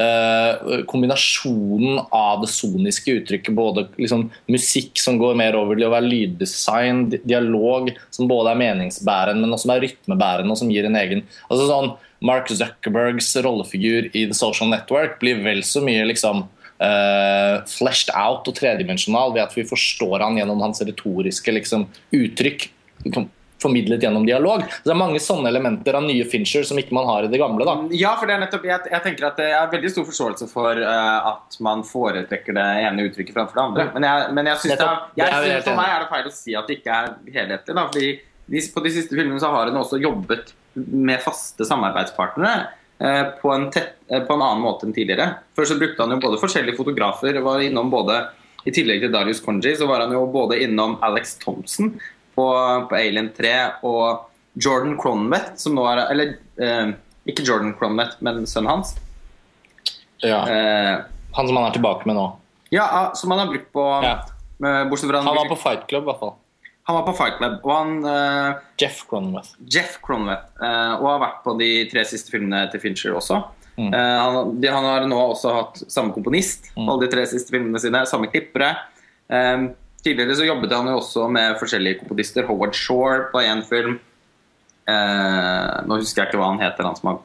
Speaker 2: Eh, kombinasjonen av det soniske uttrykket, både liksom musikk som går mer over til å være lyddesign, dialog som både er meningsbærende, men også er rytmebærende og som gir en egen altså sånn Mark Zuckerbergs rollefigur i The Social Network blir vel så mye liksom Uh, fleshed out og tredimensjonal ved at vi forstår han gjennom hans retoriske liksom, uttrykk. Liksom, formidlet gjennom dialog. Så det er mange sånne elementer av nye Fincher som ikke man har i det gamle. da.
Speaker 3: Ja, for det er nettopp, jeg, jeg tenker at jeg har veldig stor forståelse for uh, at man foretrekker det ene uttrykket framfor det andre. Men, jeg, men jeg synes er,
Speaker 2: Nettopp. Det
Speaker 3: jeg
Speaker 2: er
Speaker 3: synes, for meg er det feil å si at det ikke er helhetlig. Da, fordi de, På de siste filmene så har hun også jobbet med faste samarbeidspartnere eh, på, en tett, eh, på en annen måte enn tidligere. Før så brukte han jo både forskjellige fotografer. var innom både I tillegg til Darius Konji så var han jo både innom Alex Thompson på, på Alien 3 og Jordan Cronwett, som nå er Eller eh, ikke Jordan Cronwett, men sønnen hans. Eh,
Speaker 2: Han som han er tilbake med nå.
Speaker 3: ja, ah, som han har brukt på
Speaker 2: Ja.
Speaker 3: Bortsett fra
Speaker 2: Han var på Fight Club, i hvert fall.
Speaker 3: han var på Fight Club, og han eh,
Speaker 2: Jeff Cronenworth.
Speaker 3: Jeff Cronwett, eh, og har vært på de tre siste filmene til Fincher også.
Speaker 2: Mm.
Speaker 3: Eh, han, de, han har nå også hatt samme komponist
Speaker 2: Mm.
Speaker 3: alle de tre siste filmene sine. Samme klippere. Eh, tidligere så jobbet han jo også med forskjellige komponister. Howard Shore på én film. Eh, nå husker jeg ikke hva han heter, han som har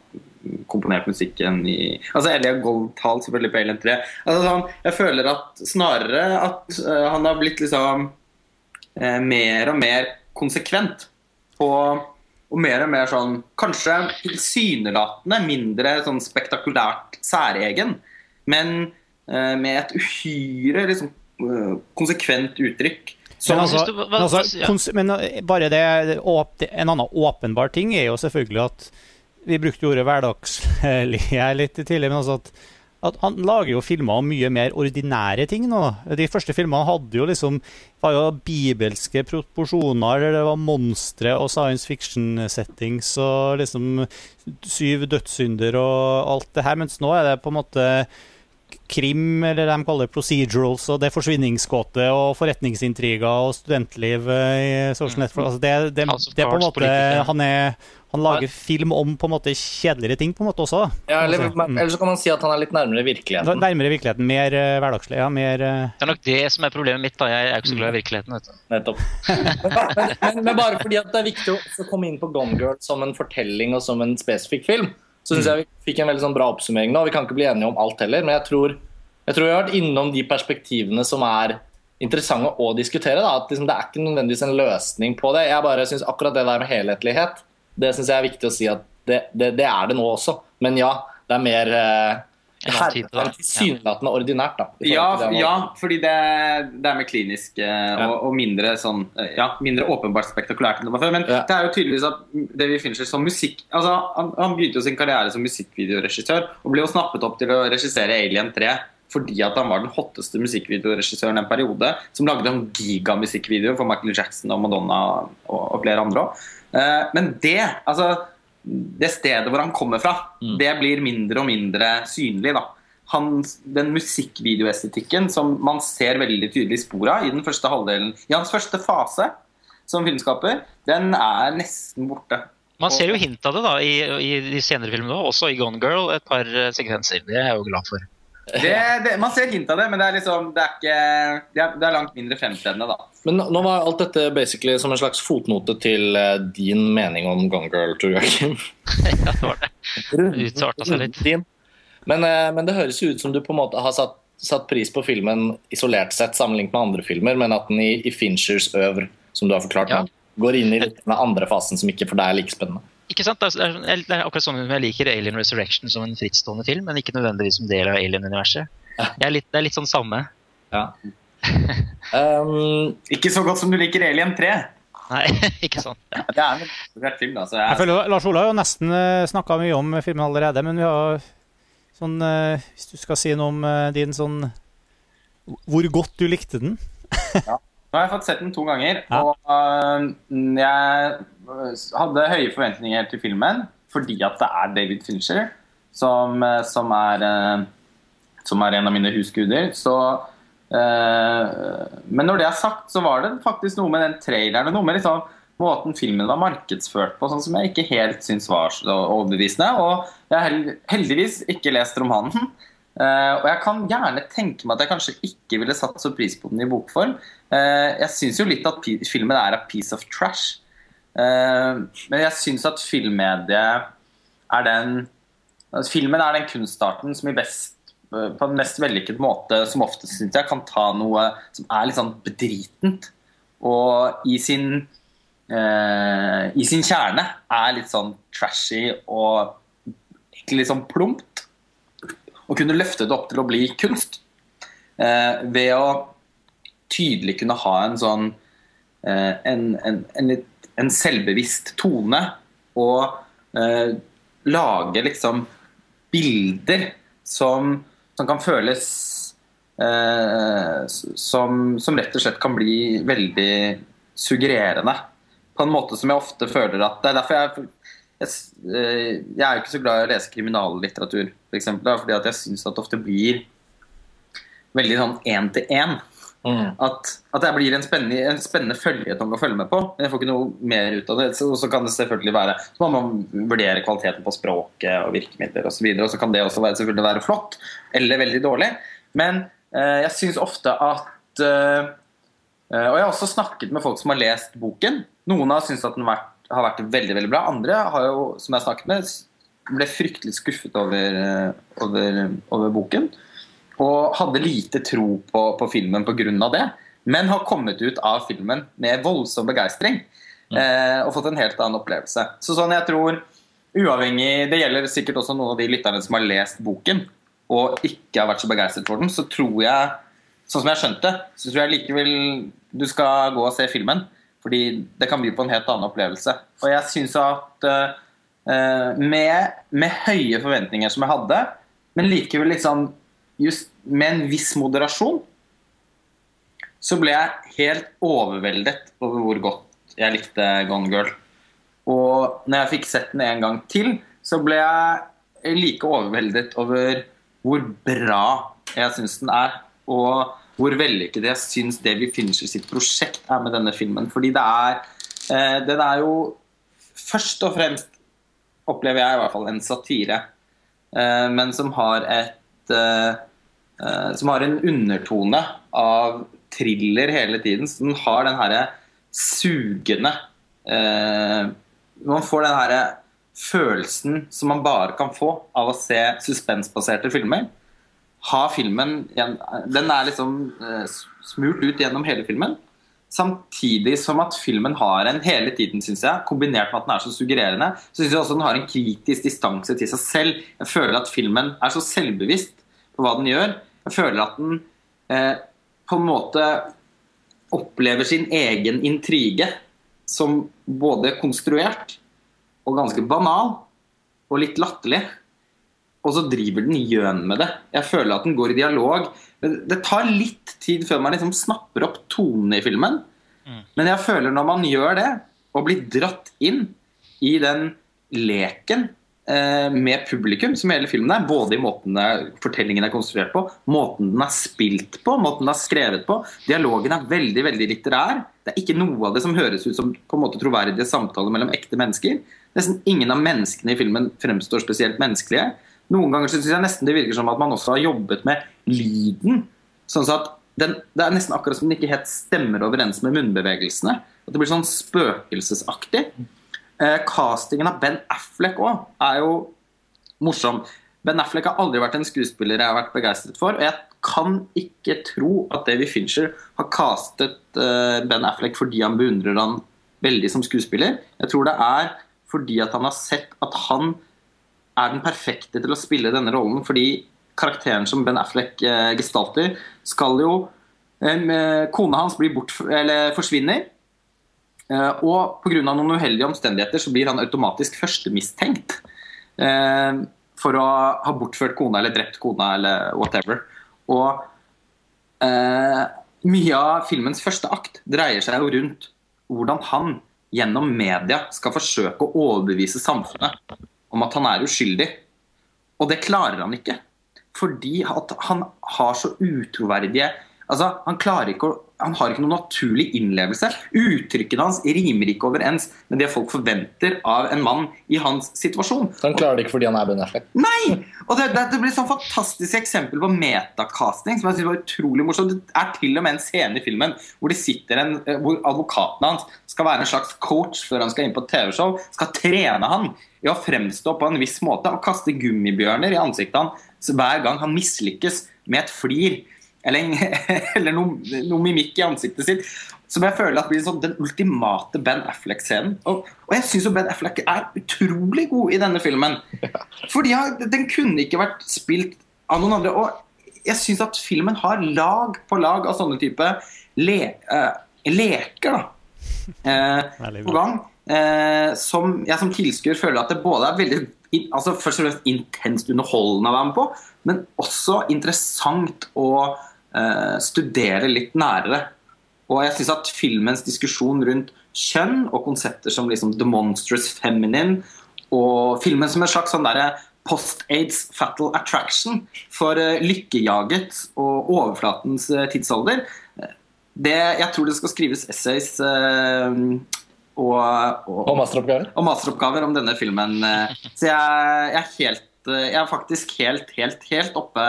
Speaker 3: komponert musikken i Altså Elia Goldthal selvfølgelig på Alien 3. Altså, sånn, jeg føler at snarere at uh, han har blitt liksom eh, mer og mer konsekvent på og mer og mer sånn Kanskje tilsynelatende mindre sånn spektakulært særegen, men eh, med et uhyre liksom, konsekvent uttrykk.
Speaker 1: Men, altså, men, altså,
Speaker 4: ja.
Speaker 1: kons- men eh, bare det- En annen åpenbar ting er jo selvfølgelig at Vi brukte ordet hverdagslige litt tidligere, men altså at, at han lager jo filmer om mye mer ordinære ting nå. De første filmene hadde jo liksom var jo bibelske proporsjoner. Det var monstre og science fiction-settings og liksom syv dødssynder og alt det her. Mens nå er det på en måte krim, eller de kaller det procedurals, og det er forsvinningsgåte og forretningsintriger og studentliv eh, i social network. Altså det, det, det er på en måte han, er, han lager film om på en måte kjedeligere ting på en måte også.
Speaker 2: Ja, eller,
Speaker 1: Altså, mm.
Speaker 2: eller så kan man si at han er litt nærmere virkeligheten.
Speaker 1: Nærmere virkeligheten. Mer uh, hverdagslig. Ja, mer uh...
Speaker 4: Det er nok det som er problemet mitt. da. Jeg er ikke så glad i virkeligheten. vet du.
Speaker 2: Nettopp. Men, men, men, men bare fordi at det er viktig å komme inn på Gone Girl som en fortelling og som en spesifikk film, så syns jeg vi fikk en veldig sånn bra oppsummering nå. Vi kan ikke bli enige om alt heller, men jeg tror, jeg tror vi har vært innom de perspektivene som er interessante å diskutere. Da. At liksom, det er ikke nødvendigvis en løsning på det. Jeg bare synes akkurat det der med helhetlighet, det syns jeg er viktig å si at det, det, det er det nå også. Men ja, det er mer eh,
Speaker 4: En
Speaker 2: ja. ordinært, da.
Speaker 3: Ja,
Speaker 2: det
Speaker 3: ja fordi det, det er mer klinisk eh, og, og mindre sånn eh, Ja, mindre åpenbart spektakulært enn det var før. Men
Speaker 2: Ja.
Speaker 3: det er jo tydeligvis at David Fincher som musikk Altså, han, han begynte jo sin karriere som musikkvideoregissør og ble jo snappet opp til å regissere Alien 3 fordi at han var den hotteste musikkvideoregissøren en periode, som lagde en gigamusikkvideo for Michael Jackson og Madonna og, og flere andre òg. men det, altså det stedet hvor han kommer fra,
Speaker 2: Mm.
Speaker 3: det blir mindre og mindre synlig. da. Han, den musikkvideoestetikken som man ser veldig tydelig spor av i den første halvdelen, i hans første fase som filmskaper, den er nesten borte.
Speaker 4: Man ser jo hint av det da i, i de senere filmene også, også i Gone Girl. Et par eh, sekvenser. Det er jeg jo glad for.
Speaker 3: Det, det, man ser hint av det, men det er, liksom, det er, ikke, det er, er langt mindre fremtredende. da.
Speaker 2: Men nå- var alt dette basically som en slags fotnote til eh, din mening om Gone Girl, jeg, Kim.
Speaker 4: ja, det var det. Seg litt.
Speaker 2: Men, eh, men det høres jo ut som du på en måte har satt, satt pris på filmen isolert sett sammenlignet med andre filmer, men at den i, i Finchers øvr, som du har forklart,
Speaker 4: Ja.
Speaker 2: går inn i den andre fasen som ikke for deg er like spennende.
Speaker 4: Ikke sant? Det er, det er- akkurat sånn jeg liker Alien Resurrection som en frittstående film, men ikke nødvendigvis som del av Alien-universet. Ja. er Det er litt sånn samme.
Speaker 5: Ja. Um,
Speaker 3: Ikke så godt som du liker Alien 3.
Speaker 4: Nei, ikke sånn. Ja.
Speaker 3: Det er en veldig film, da. Så
Speaker 1: Jeg
Speaker 3: jeg,
Speaker 1: føler Lars Ola har jo nesten snakka mye om filmen allerede, men vi har sånn eh, Hvis du skal si noe om eh, din sånn Hvor godt du likte den?
Speaker 3: nå har jeg fått sett den to ganger,
Speaker 1: Ja.
Speaker 3: og uh, jeg hadde høye forventninger til filmen fordi at det er David Fincher som, som, er, som er en av mine husguder. Så Men når det er sagt, så var det faktisk noe med den traileren og noe med liksom måten filmen var markedsført på, sånn som jeg ikke helt syns var overbevisende. Og jeg har heldigvis ikke lest romanen. Eh, og jeg kan gjerne tenke meg at jeg kanskje ikke ville satt så pris på den i bokform. Eh, jeg syns jo litt at filmen er a piece of trash. Eh, men jeg syns at filmmediet er den at Filmen er den kunstarten som i best, eh, på en mest vellykket måte som ofte syns jeg kan ta noe som er litt sånn bedritent, og i sin eh, i sin kjerne er litt sånn trashy og egentlig litt sånn plumpt og kunne løfte det opp til å bli kunst. Eh, ved å tydelig kunne ha en sånn eh, en, en, en, litt, en selvbevisst tone og eh, lage liksom bilder som, som kan føles eh, som, som rett og slett kan bli veldig suggererende. På en måte som jeg ofte føler at Det er derfor jeg jeg, eh, jeg er jo ikke så glad i å lese kriminallitteratur, for eksempel, da, fordi jeg syns at det ofte blir veldig sånn én-til-én.
Speaker 5: Mm.
Speaker 3: At, at det blir en spennende, en spennende følgetong å følge med på. Men jeg får ikke noe mer ut av det. Så, så kan det selvfølgelig være Så må man vurdere kvaliteten på språket og virkemidler osv. Og, så og så kan det også være, selvfølgelig være flott eller veldig dårlig. Men eh, jeg syns ofte at eh, eh, Og jeg har også snakket med folk som har lest boken. Noen har syntes at den vært, har vært veldig veldig bra. Andre har jo, som jeg har snakket med, ble fryktelig skuffet over, eh, over, over boken. Og hadde lite tro på, på filmen pga. det. Men har kommet ut av filmen med voldsom begeistring. Eh, og fått en helt annen opplevelse. Så sånn jeg tror Uavhengig Det gjelder sikkert også noen av de lytterne som har lest boken og ikke har vært så begeistret for den. Så tror jeg, sånn som jeg skjønte, så tror jeg likevel du skal gå og se filmen. Fordi det kan by på en helt annen opplevelse. Og jeg syns at eh, med, med høye forventninger som jeg hadde, men likevel litt liksom just med en viss moderasjon, så ble jeg helt overveldet over hvor godt jeg likte Gone Girl. Og når jeg fikk sett den en gang til, så ble jeg like overveldet over hvor bra jeg syns den er. Og hvor vellykket jeg syns Davy Fincher sitt prosjekt er med denne filmen. Fordi det er eh, Den er jo først og fremst, opplever jeg i hvert fall, en satire. Eh, men som har et eh, Som har en undertone av thriller hele tiden. Så den har den herre sugende eh, Man får den herre følelsen som man bare kan få av å se suspensbaserte filmer. Ha filmen Den er liksom eh, smurt ut gjennom hele filmen. Samtidig som at filmen har en hele tiden, synes jeg, kombinert med at den er så suggererende, så syns jeg også den har en kritisk distanse til seg selv. Jeg føler at filmen er så selvbevisst på hva den gjør. Jeg føler at den eh, på en måte opplever sin egen intrige som både konstruert og ganske banal og litt latterlig. Og så driver den gjøn med det. Jeg føler at den går i dialog. Det tar litt tid før man liksom snapper opp tonene i filmen. Men jeg føler når man gjør det, og blir dratt inn i den leken med publikum som hele filmen er, både i måten fortellingen er konstruert på, måten den er spilt på, måten den er skrevet på. Dialogen er veldig veldig litterær. Det er ikke noe av det som høres ut som på en måte troverdige samtaler mellom ekte mennesker. Nesten ingen av menneskene i filmen fremstår spesielt menneskelige. Noen ganger synes jeg nesten det virker som at man også har jobbet med lyden. Sånn at den, Det er nesten akkurat som den ikke helt stemmer overens med munnbevegelsene. At det blir sånn spøkelsesaktig. Eh, castingen av Ben Affleck òg er jo morsom. Ben Affleck har aldri vært en skuespiller jeg har vært begeistret for. Og jeg kan ikke tro at Davy Fincher har castet eh, Ben Affleck fordi han beundrer han veldig som skuespiller. Jeg tror det er fordi at han har sett at han er den perfekte til å spille denne rollen. Fordi karakteren som Ben Affleck eh, gestalter, skal jo eh, Kona hans blir bort, eller forsvinner. Eh, og pga. noen uheldige omstendigheter så blir han automatisk førstemistenkt eh, for å ha bortført kona eller drept kona eller whatever. Og eh, mye av filmens første akt dreier seg jo rundt hvordan han gjennom media skal forsøke å overbevise samfunnet om at han er uskyldig. Og det klarer han ikke. Fordi han har så utroverdige Altså, han klarer ikke å han har ikke noen naturlig innlevelse. Uttrykkene hans rimer ikke overens med det folk forventer av en mann i hans situasjon.
Speaker 2: Så han klarer det ikke fordi han er Ben Affleck?
Speaker 3: Nei! Og det, det, det blir et sånn fantastisk eksempel på metakasting som jeg synes var utrolig morsomt. Det er til og med en scene i filmen hvor, det sitter en, eh, hvor advokaten hans skal være en slags coach før han skal inn på TV-show. Skal trene han i å fremstå på en viss måte og kaste gummibjørner i ansiktet hans hver gang han mislykkes med et flir eller, eller noe, noe, mimikk i ansiktet sitt. Som jeg føler at blir sånn, den ultimate Ben Affleck-scenen. Og, og, jeg syns Ben Affleck er utrolig god i denne filmen. Fordi den kunne ikke vært spilt av noen andre. Og jeg syns at filmen har lag på lag av sånne type le, uh, leker da, uh, på gang. Uh, som jeg som tilskuer føler at det både er veldig altså først og fremst intenst underholdende å være med på, men også interessant og Eh, studere litt nærere. Og jeg syns at filmens diskusjon rundt kjønn og konsepter som liksom the monstrous feminine og filmen som en slags sånn post-aids fatal attraction for uh, lykkejaget og overflatens uh, tidsalder det, Jeg tror det skal skrives essays og, og,
Speaker 2: og, masteroppgaver?
Speaker 3: og masteroppgaver om denne filmen. så jeg, jeg, er helt, jeg er faktisk helt, helt, helt oppe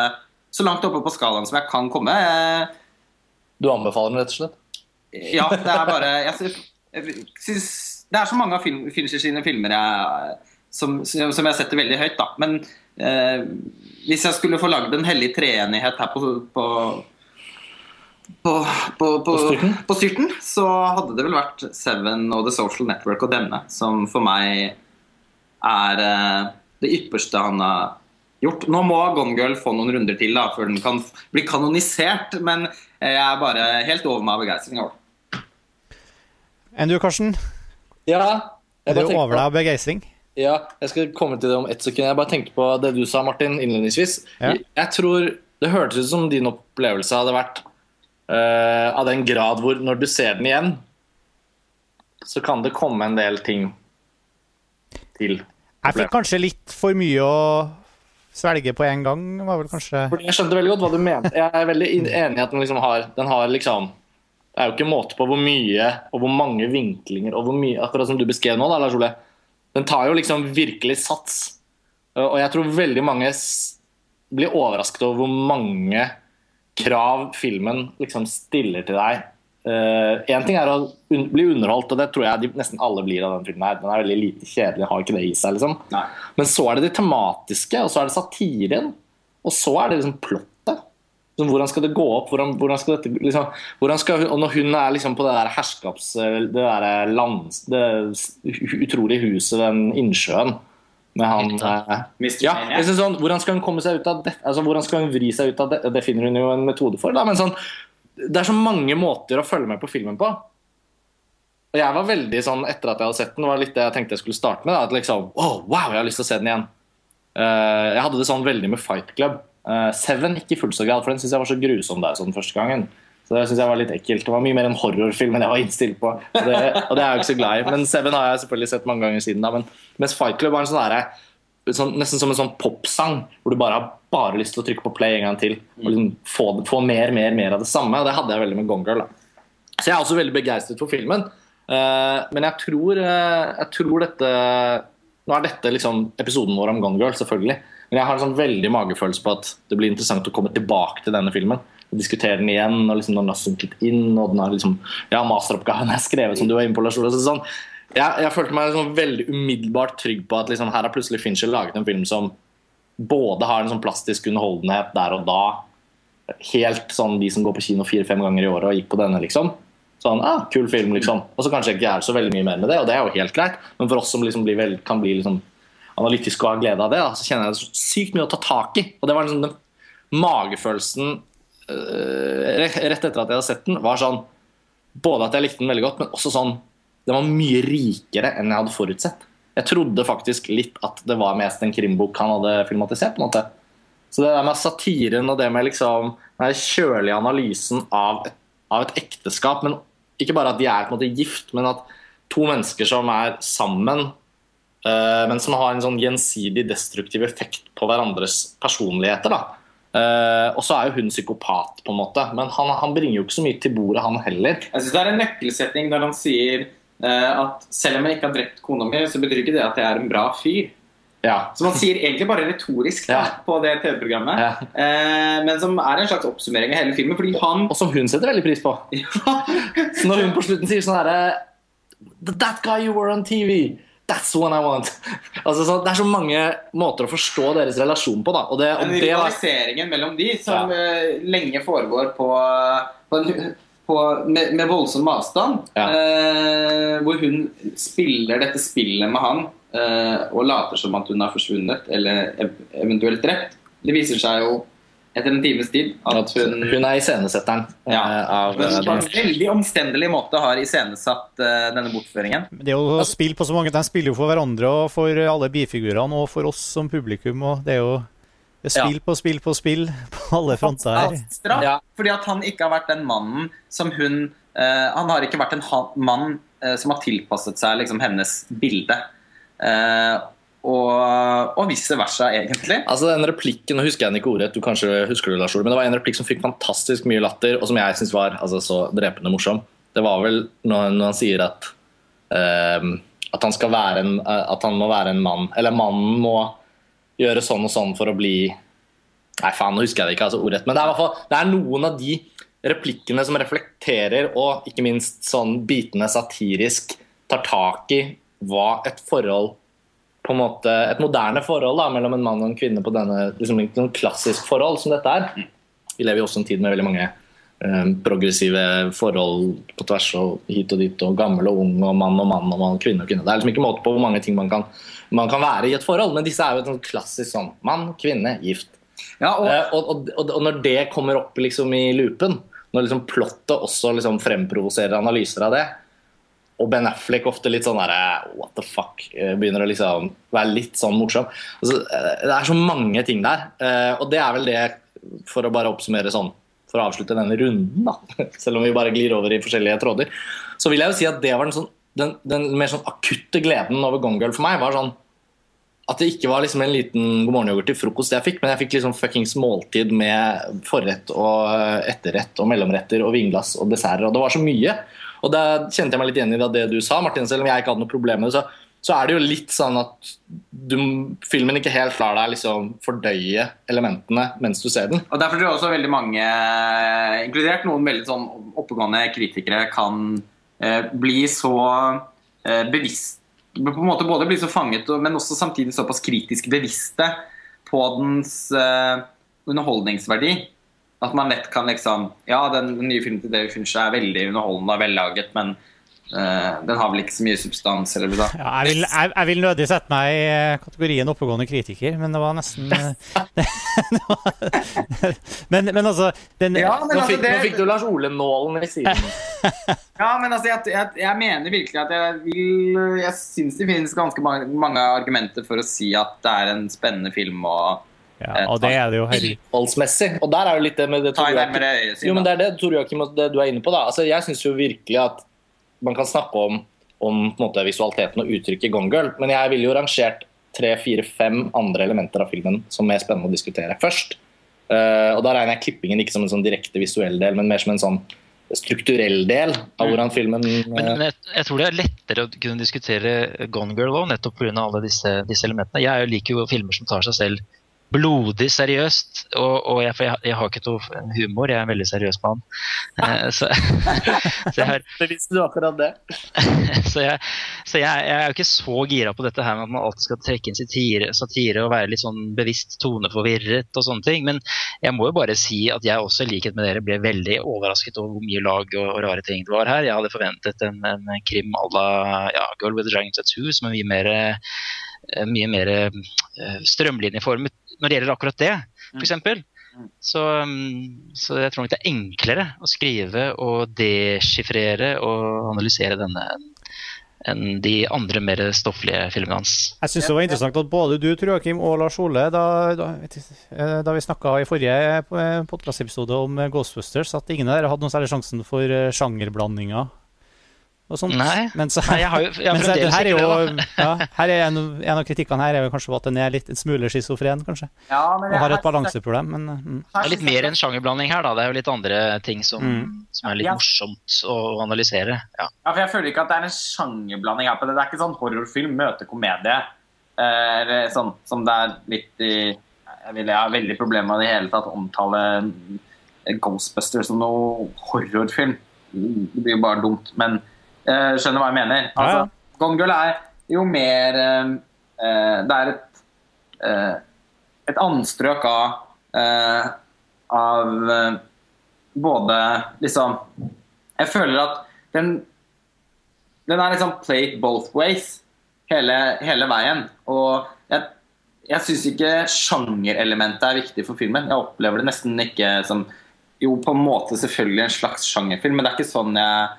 Speaker 3: så langt oppe på skalaen som jeg kan komme.
Speaker 2: Du anbefaler den rett og slett?
Speaker 3: Ja, det er bare Jeg, syns Det er så mange av film, Fincher sine filmer jeg, som, som, jeg setter veldig høyt, da. Men eh, hvis jeg skulle få lagd en hellig treenighet her på, på på, på, på, på, styrten, så hadde det vel vært Seven og The Social Network og denne, som for meg er eh, det ypperste han har gjort. Nå må Gone Girl få noen runder til da, før den kan bli kanonisert, men jeg er bare helt over meg av begeistring over det.
Speaker 1: Enn du, Karsten?
Speaker 2: Ja?
Speaker 1: Er du over deg av begeistring?
Speaker 2: Ja, jeg skal komme til det om ett sekund. Jeg bare tenkte på det du sa, Martin, innledningsvis. Ja. Jeg tror det hørtes ut som din opplevelse hadde vært uh, av den grad hvor når du ser den igjen, så kan det komme en del ting til.
Speaker 1: Jeg fikk kanskje litt for mye å svelge på en gang, var vel kanskje
Speaker 2: Fordi Jeg skjønte veldig godt hva du mente. Jeg er veldig enig i at den liksom har, den har liksom Det er jo ikke måte på hvor mye og hvor mange vinklinger og hvor mye Akkurat som du beskrev nå, da, Lars Ole. Den tar jo liksom virkelig sats. Og jeg tror veldig mange blir overrasket over hvor mange krav filmen liksom stiller til deg Én uh, ting er å un bli underholdt, og det tror jeg de, nesten alle blir av den filmen. her. Den er veldig lite kjedelig, har ikke det i seg. liksom. Men så er det det tematiske, og så er det satiren. Og så er det liksom plottet. Liksom, hvordan skal det gå opp? Hvordan, hvordan skal dette, liksom, hvordan skal, og når hun er liksom på det der herskaps... Det der lands, det utrolige huset, den innsjøen med han eh, ja, sånn, Hvordan skal hun komme seg ut av det? Altså, hvordan skal hun vri seg ut av det? Det finner hun jo en metode for. Da, men sånn, det er så mange måter å følge med på filmen på. Og jeg var veldig sånn, Etter at jeg hadde sett den, var litt det jeg tenkte jeg skulle starte med. Da, at liksom, oh, wow, jeg har lyst til å se den igjen. Uh, jeg hadde det sånn veldig med Fight Club. Uh, Seven ikke fullt så grad, for den syns jeg var så grusom der sånn første gangen. Så det synes jeg var litt ekkelt. Det var mye mer en horrorfilm enn jeg var innstilt på. Og det, og det er jeg jo ikke så glad i. Men Seven har jeg selvfølgelig sett mange ganger siden. da, men Mens Fight Club var en sånn derre sånn, nesten som en sånn popsang, hvor du bare har bare lyst til å trykke på play en gang til. Og liksom få, få, mer mer, mer av det samme. Og det hadde jeg veldig med Gone Girl. Så jeg er også veldig begeistret for filmen. Uh, men jeg tror, uh, jeg tror dette Nå er dette liksom episoden vår om Gone Girl, selvfølgelig. Men jeg har en sånn veldig magefølelse på at det blir interessant å komme tilbake til denne filmen. Og diskutere den igjen, og liksom når den har sunket inn, og den har liksom Ja, masteroppgaven er skrevet, som du var inne på, Lars Ole. Sånn jeg, jeg følte meg liksom veldig umiddelbart trygg på at liksom, her har plutselig Fincher laget en film som både har en sånn plastisk underholdenhet der og da, helt sånn de som går på kino fire-fem ganger i året og gikk på denne, liksom. Sånn, ah, kul film, liksom. Og så kanskje ikke er så veldig mye mer med det, og det er jo helt greit. Men for oss som liksom blir vel, kan bli liksom analytiske og ha glede av det, da, så kjenner jeg det så sykt mye å ta tak i. Og det var liksom den magefølelsen øh, rett etter at jeg hadde sett den, var sånn Både at jeg likte den veldig godt, men også sånn Den var mye rikere enn jeg hadde forutsett. Jeg trodde faktisk litt at det var mest en krimbok han hadde filmatisert. på en måte. Så det der med satiren og det med liksom den kjølige analysen av et, av et ekteskap, men ikke bare at de er på en måte gift, men at to mennesker som er sammen, øh, men som har en sånn gjensidig destruktiv effekt på hverandres personligheter. da. Uh, og så er jo hun psykopat, på en måte. Men han, han, bringer jo ikke så mye til bordet, han heller.
Speaker 3: Jeg synes Det er en nøkkelsetning når han sier at selv om jeg ikke har drept kona mi, så betyr ikke det at jeg er en bra fyr.
Speaker 2: Ja.
Speaker 3: Som han sier egentlig bare retorisk da,
Speaker 2: Ja.
Speaker 3: på det TV-programmet.
Speaker 2: Ja.
Speaker 3: Eh, men som er en slags oppsummering av hele filmen. Fordi han
Speaker 2: Og som hun setter veldig pris på. Så når hun på slutten sier sånn herre That guy you were on TV. That's one I want. Altså, så, det er så mange måter å forstå deres relasjon på. da og det, og
Speaker 3: Den rivaliseringen mellom de som eh, lenge foregår på, på, en, på med, med voldsom avstand.
Speaker 2: Ja.
Speaker 3: eh, hvor hun spiller dette spillet med han eh, og later som at hun har forsvunnet eller ev eventuelt drept. Det viser seg jo etter en times tid at
Speaker 2: at
Speaker 3: hun,
Speaker 2: hun er iscenesetteren
Speaker 3: Ja.
Speaker 2: eh, av
Speaker 3: men
Speaker 2: eh,
Speaker 3: på en veldig omstendelig måte har iscenesatt uh, denne bortføringen.
Speaker 1: Det er jo spill på så mange, De spiller jo for hverandre og for alle bifigurene og for oss som publikum. og Det er jo spill på spill på spill på alle fronter her.
Speaker 3: Straff,
Speaker 2: Ja.
Speaker 3: Fordi at han ikke har vært den mannen som hun uh, Han har ikke vært en mann uh, som har tilpasset seg liksom, hennes bilde. Uh, og, og vice versa, egentlig.
Speaker 2: Altså den replikken, nå husker jeg den ikke ordrett, du kanskje husker det, Lars Ole, men det var en replikk som fikk fantastisk mye latter, og som jeg syns var altså, så drepende morsom. Det var vel når, når han sier at uh, at han skal være en At han må være en mann. Eller mannen må gjøre sånn og sånn for å bli Nei, faen, nå husker jeg det ikke altså, ordrett. Men det er, fall, det er noen av de replikkene som reflekterer og ikke minst sånn bitende satirisk tar tak i hva et forhold på en måte et moderne forhold da, mellom en mann og en kvinne på denne liksom klassisk forhold som dette er. Vi lever jo også en tid med veldig mange progressive forhold på tvers og hit og dit, og gammel og ung og mann og mann og mann, kvinne og kvinne. Det er liksom ikke måte på hvor mange ting man kan, man kan være i et forhold, men disse er jo et klassisk sånn mann, kvinne, gift.
Speaker 3: Ja, og,
Speaker 2: Eh, og, og, og, når det kommer opp liksom i loopen, når liksom plottet også liksom fremprovoserer analyser av det, og Ben Affleck ofte litt sånn der, what the fuck, eh, begynner å liksom være litt sånn morsom. Altså, eh, det er så mange ting der, eh, og det er vel det, for å bare oppsummere sånn, for å avslutte denne runden, da, selv om vi bare glir over i forskjellige tråder, så vil jeg jo si at det var den, sånn, den, den mer sånn akutte gleden over Gone Girl for meg, var sånn at det ikke var liksom en liten god morgen-yoghurt til frokost jeg fikk, men jeg fikk liksom fuckings måltid med forrett og etterrett og mellomretter og vinglass og desserter, og det var så mye. Og da kjente jeg meg litt igjen i det, det du sa, Martin, selv om jeg ikke hadde noe problem med det. så, så er det jo litt sånn at du, filmen ikke helt lar deg liksom fordøye elementene mens du ser den.
Speaker 3: og derfor tror jeg også veldig mange, inkludert noen veldig sånn oppegående kritikere, kan eh, bli så eh, bevisst på en måte Både bli så fanget, men også samtidig såpass kritisk bevisste på dens eh, underholdningsverdi. At man lett kan liksom Ja, den nye filmen til David Fincher er veldig underholdende og vellaget, men den har vel ikke så mye substans. Eller.
Speaker 1: Ja, jeg, vil, jeg, jeg vil nødig sette meg i eh, kategorien oppegående kritiker, men det var nesten det var, men, men altså den,
Speaker 3: Ja, men
Speaker 2: Nå
Speaker 3: altså,
Speaker 2: fikk,
Speaker 3: det-
Speaker 2: nå fikk du Lars Ole-nålen i siden.
Speaker 3: Ja, men altså, jeg, jeg, jeg mener virkelig at jeg vil Jeg syns det finnes ganske mange, mange argumenter for å si at det er en spennende film og
Speaker 1: ja, Og det er det jo.
Speaker 2: Innholdsmessig. Og der er jo litt det med det Tor Joakim- Jo, men det er det, Tor Joakim, det du er inne på. da. Altså, jeg syns jo virkelig at man kan snakke om, om måte, visualiteten og uttrykket i Gone Girl, men jeg ville jo rangert tre, fire, fem andre elementer av filmen som er spennende å diskutere først. Uh, og Da regner jeg klippingen ikke som en sånn direkte visuell del, men mer som en sånn strukturell del av hvordan filmen
Speaker 4: Men,
Speaker 2: eh,
Speaker 4: men jeg, jeg tror det er lettere å kunne diskutere Gone Girl også, nettopp pga. alle disse, disse elementene. Jeg liker jo filmer som tar seg selv blodig seriøst. Og, og jeg, jeg, jeg har ikke noe humor, jeg er en veldig seriøs mann. Eh, så, så jeg har
Speaker 5: Beviste du akkurat det?
Speaker 4: så jeg, så jeg, jeg er jo ikke så gira på dette her med at man alltid skal trekke inn satire, satire og være litt sånn bevisst toneforvirret og sånne ting. Men jeg må jo bare si at jeg også i likhet med dere ble veldig overrasket over hvor mye lag og, og rare ting det var her. Jeg hadde forventet en, en krim à la ja, Girl with a Dragon Tattoo som er mye mer, eh, mye mer eh, strømlinjeformet når det gjelder akkurat det, f.eks. Så, mm, så jeg tror nok det er enklere å skrive og deskifrere og analysere denne enn de andre mer stofflige filmene hans.
Speaker 1: Jeg syns det var interessant at både du, Joakim, og Lars Ole, da, da, eh, da vi snakka i forrige podkastepisode om Ghostbusters, at ingen av dere hadde noe særlig sjansen for eh, sjangerblandinger.
Speaker 4: Nei,
Speaker 1: mens,
Speaker 4: Nei jeg har jo jeg har
Speaker 1: mens her er jo, ja, her er en, en av kritikkene her er jo kanskje at den er litt en smule schizofren, kanskje.
Speaker 3: Ja, men
Speaker 1: Og har et balanseproblem, men mm.
Speaker 4: Det er litt mer enn sjangerblanding her, da. Det er jo litt andre ting som,
Speaker 1: Mm.
Speaker 4: som er litt
Speaker 3: Ja.
Speaker 4: morsomt å analysere. Ja.
Speaker 3: Ja, for Jeg føler ikke at det er en sjangerblanding her på det. Det er ikke sånn horrorfilm møter komedie. Eh, Eller sånn som det er litt i Jeg, vil, jeg har veldig problemer med i det hele tatt å omtale Ghostbusters som noe horrorfilm. Det blir jo bare dumt. Men skjønner hva jeg mener. Altså,
Speaker 1: ja.
Speaker 3: Gone Girl er jo mer eh, eh, Det er et, eh, et anstrøk av, eh, av eh, både liksom Jeg føler at den Den er liksom played both ways hele, hele veien. Og jeg, jeg syns ikke sjangerelementet er viktig for filmen. Jeg opplever det nesten ikke som Jo, på en måte selvfølgelig en slags sjangerfilm, men det er ikke sånn jeg eh,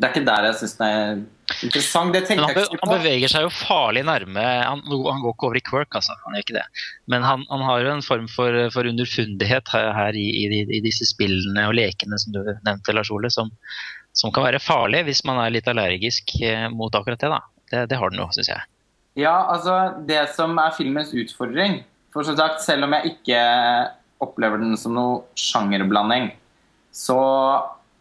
Speaker 3: Det er ikke der jeg syns den er interessant. Det tenkte
Speaker 4: han,
Speaker 3: jeg ikke på.
Speaker 4: han beveger seg jo farlig nærme Han, han går ikke over i quirk, altså. Han gjør ikke det. Men han, han har jo en form for, for underfundighet her, her i, i, i disse spillene og lekene som du nevnte, Lars Ole, som, som kan være farlig hvis man er litt allergisk eh, mot akkurat det. da. Det, det har den jo, syns jeg.
Speaker 3: Ja, altså Det som er filmens utfordring For som sagt, selv om jeg ikke opplever den som noe sjangerblanding, så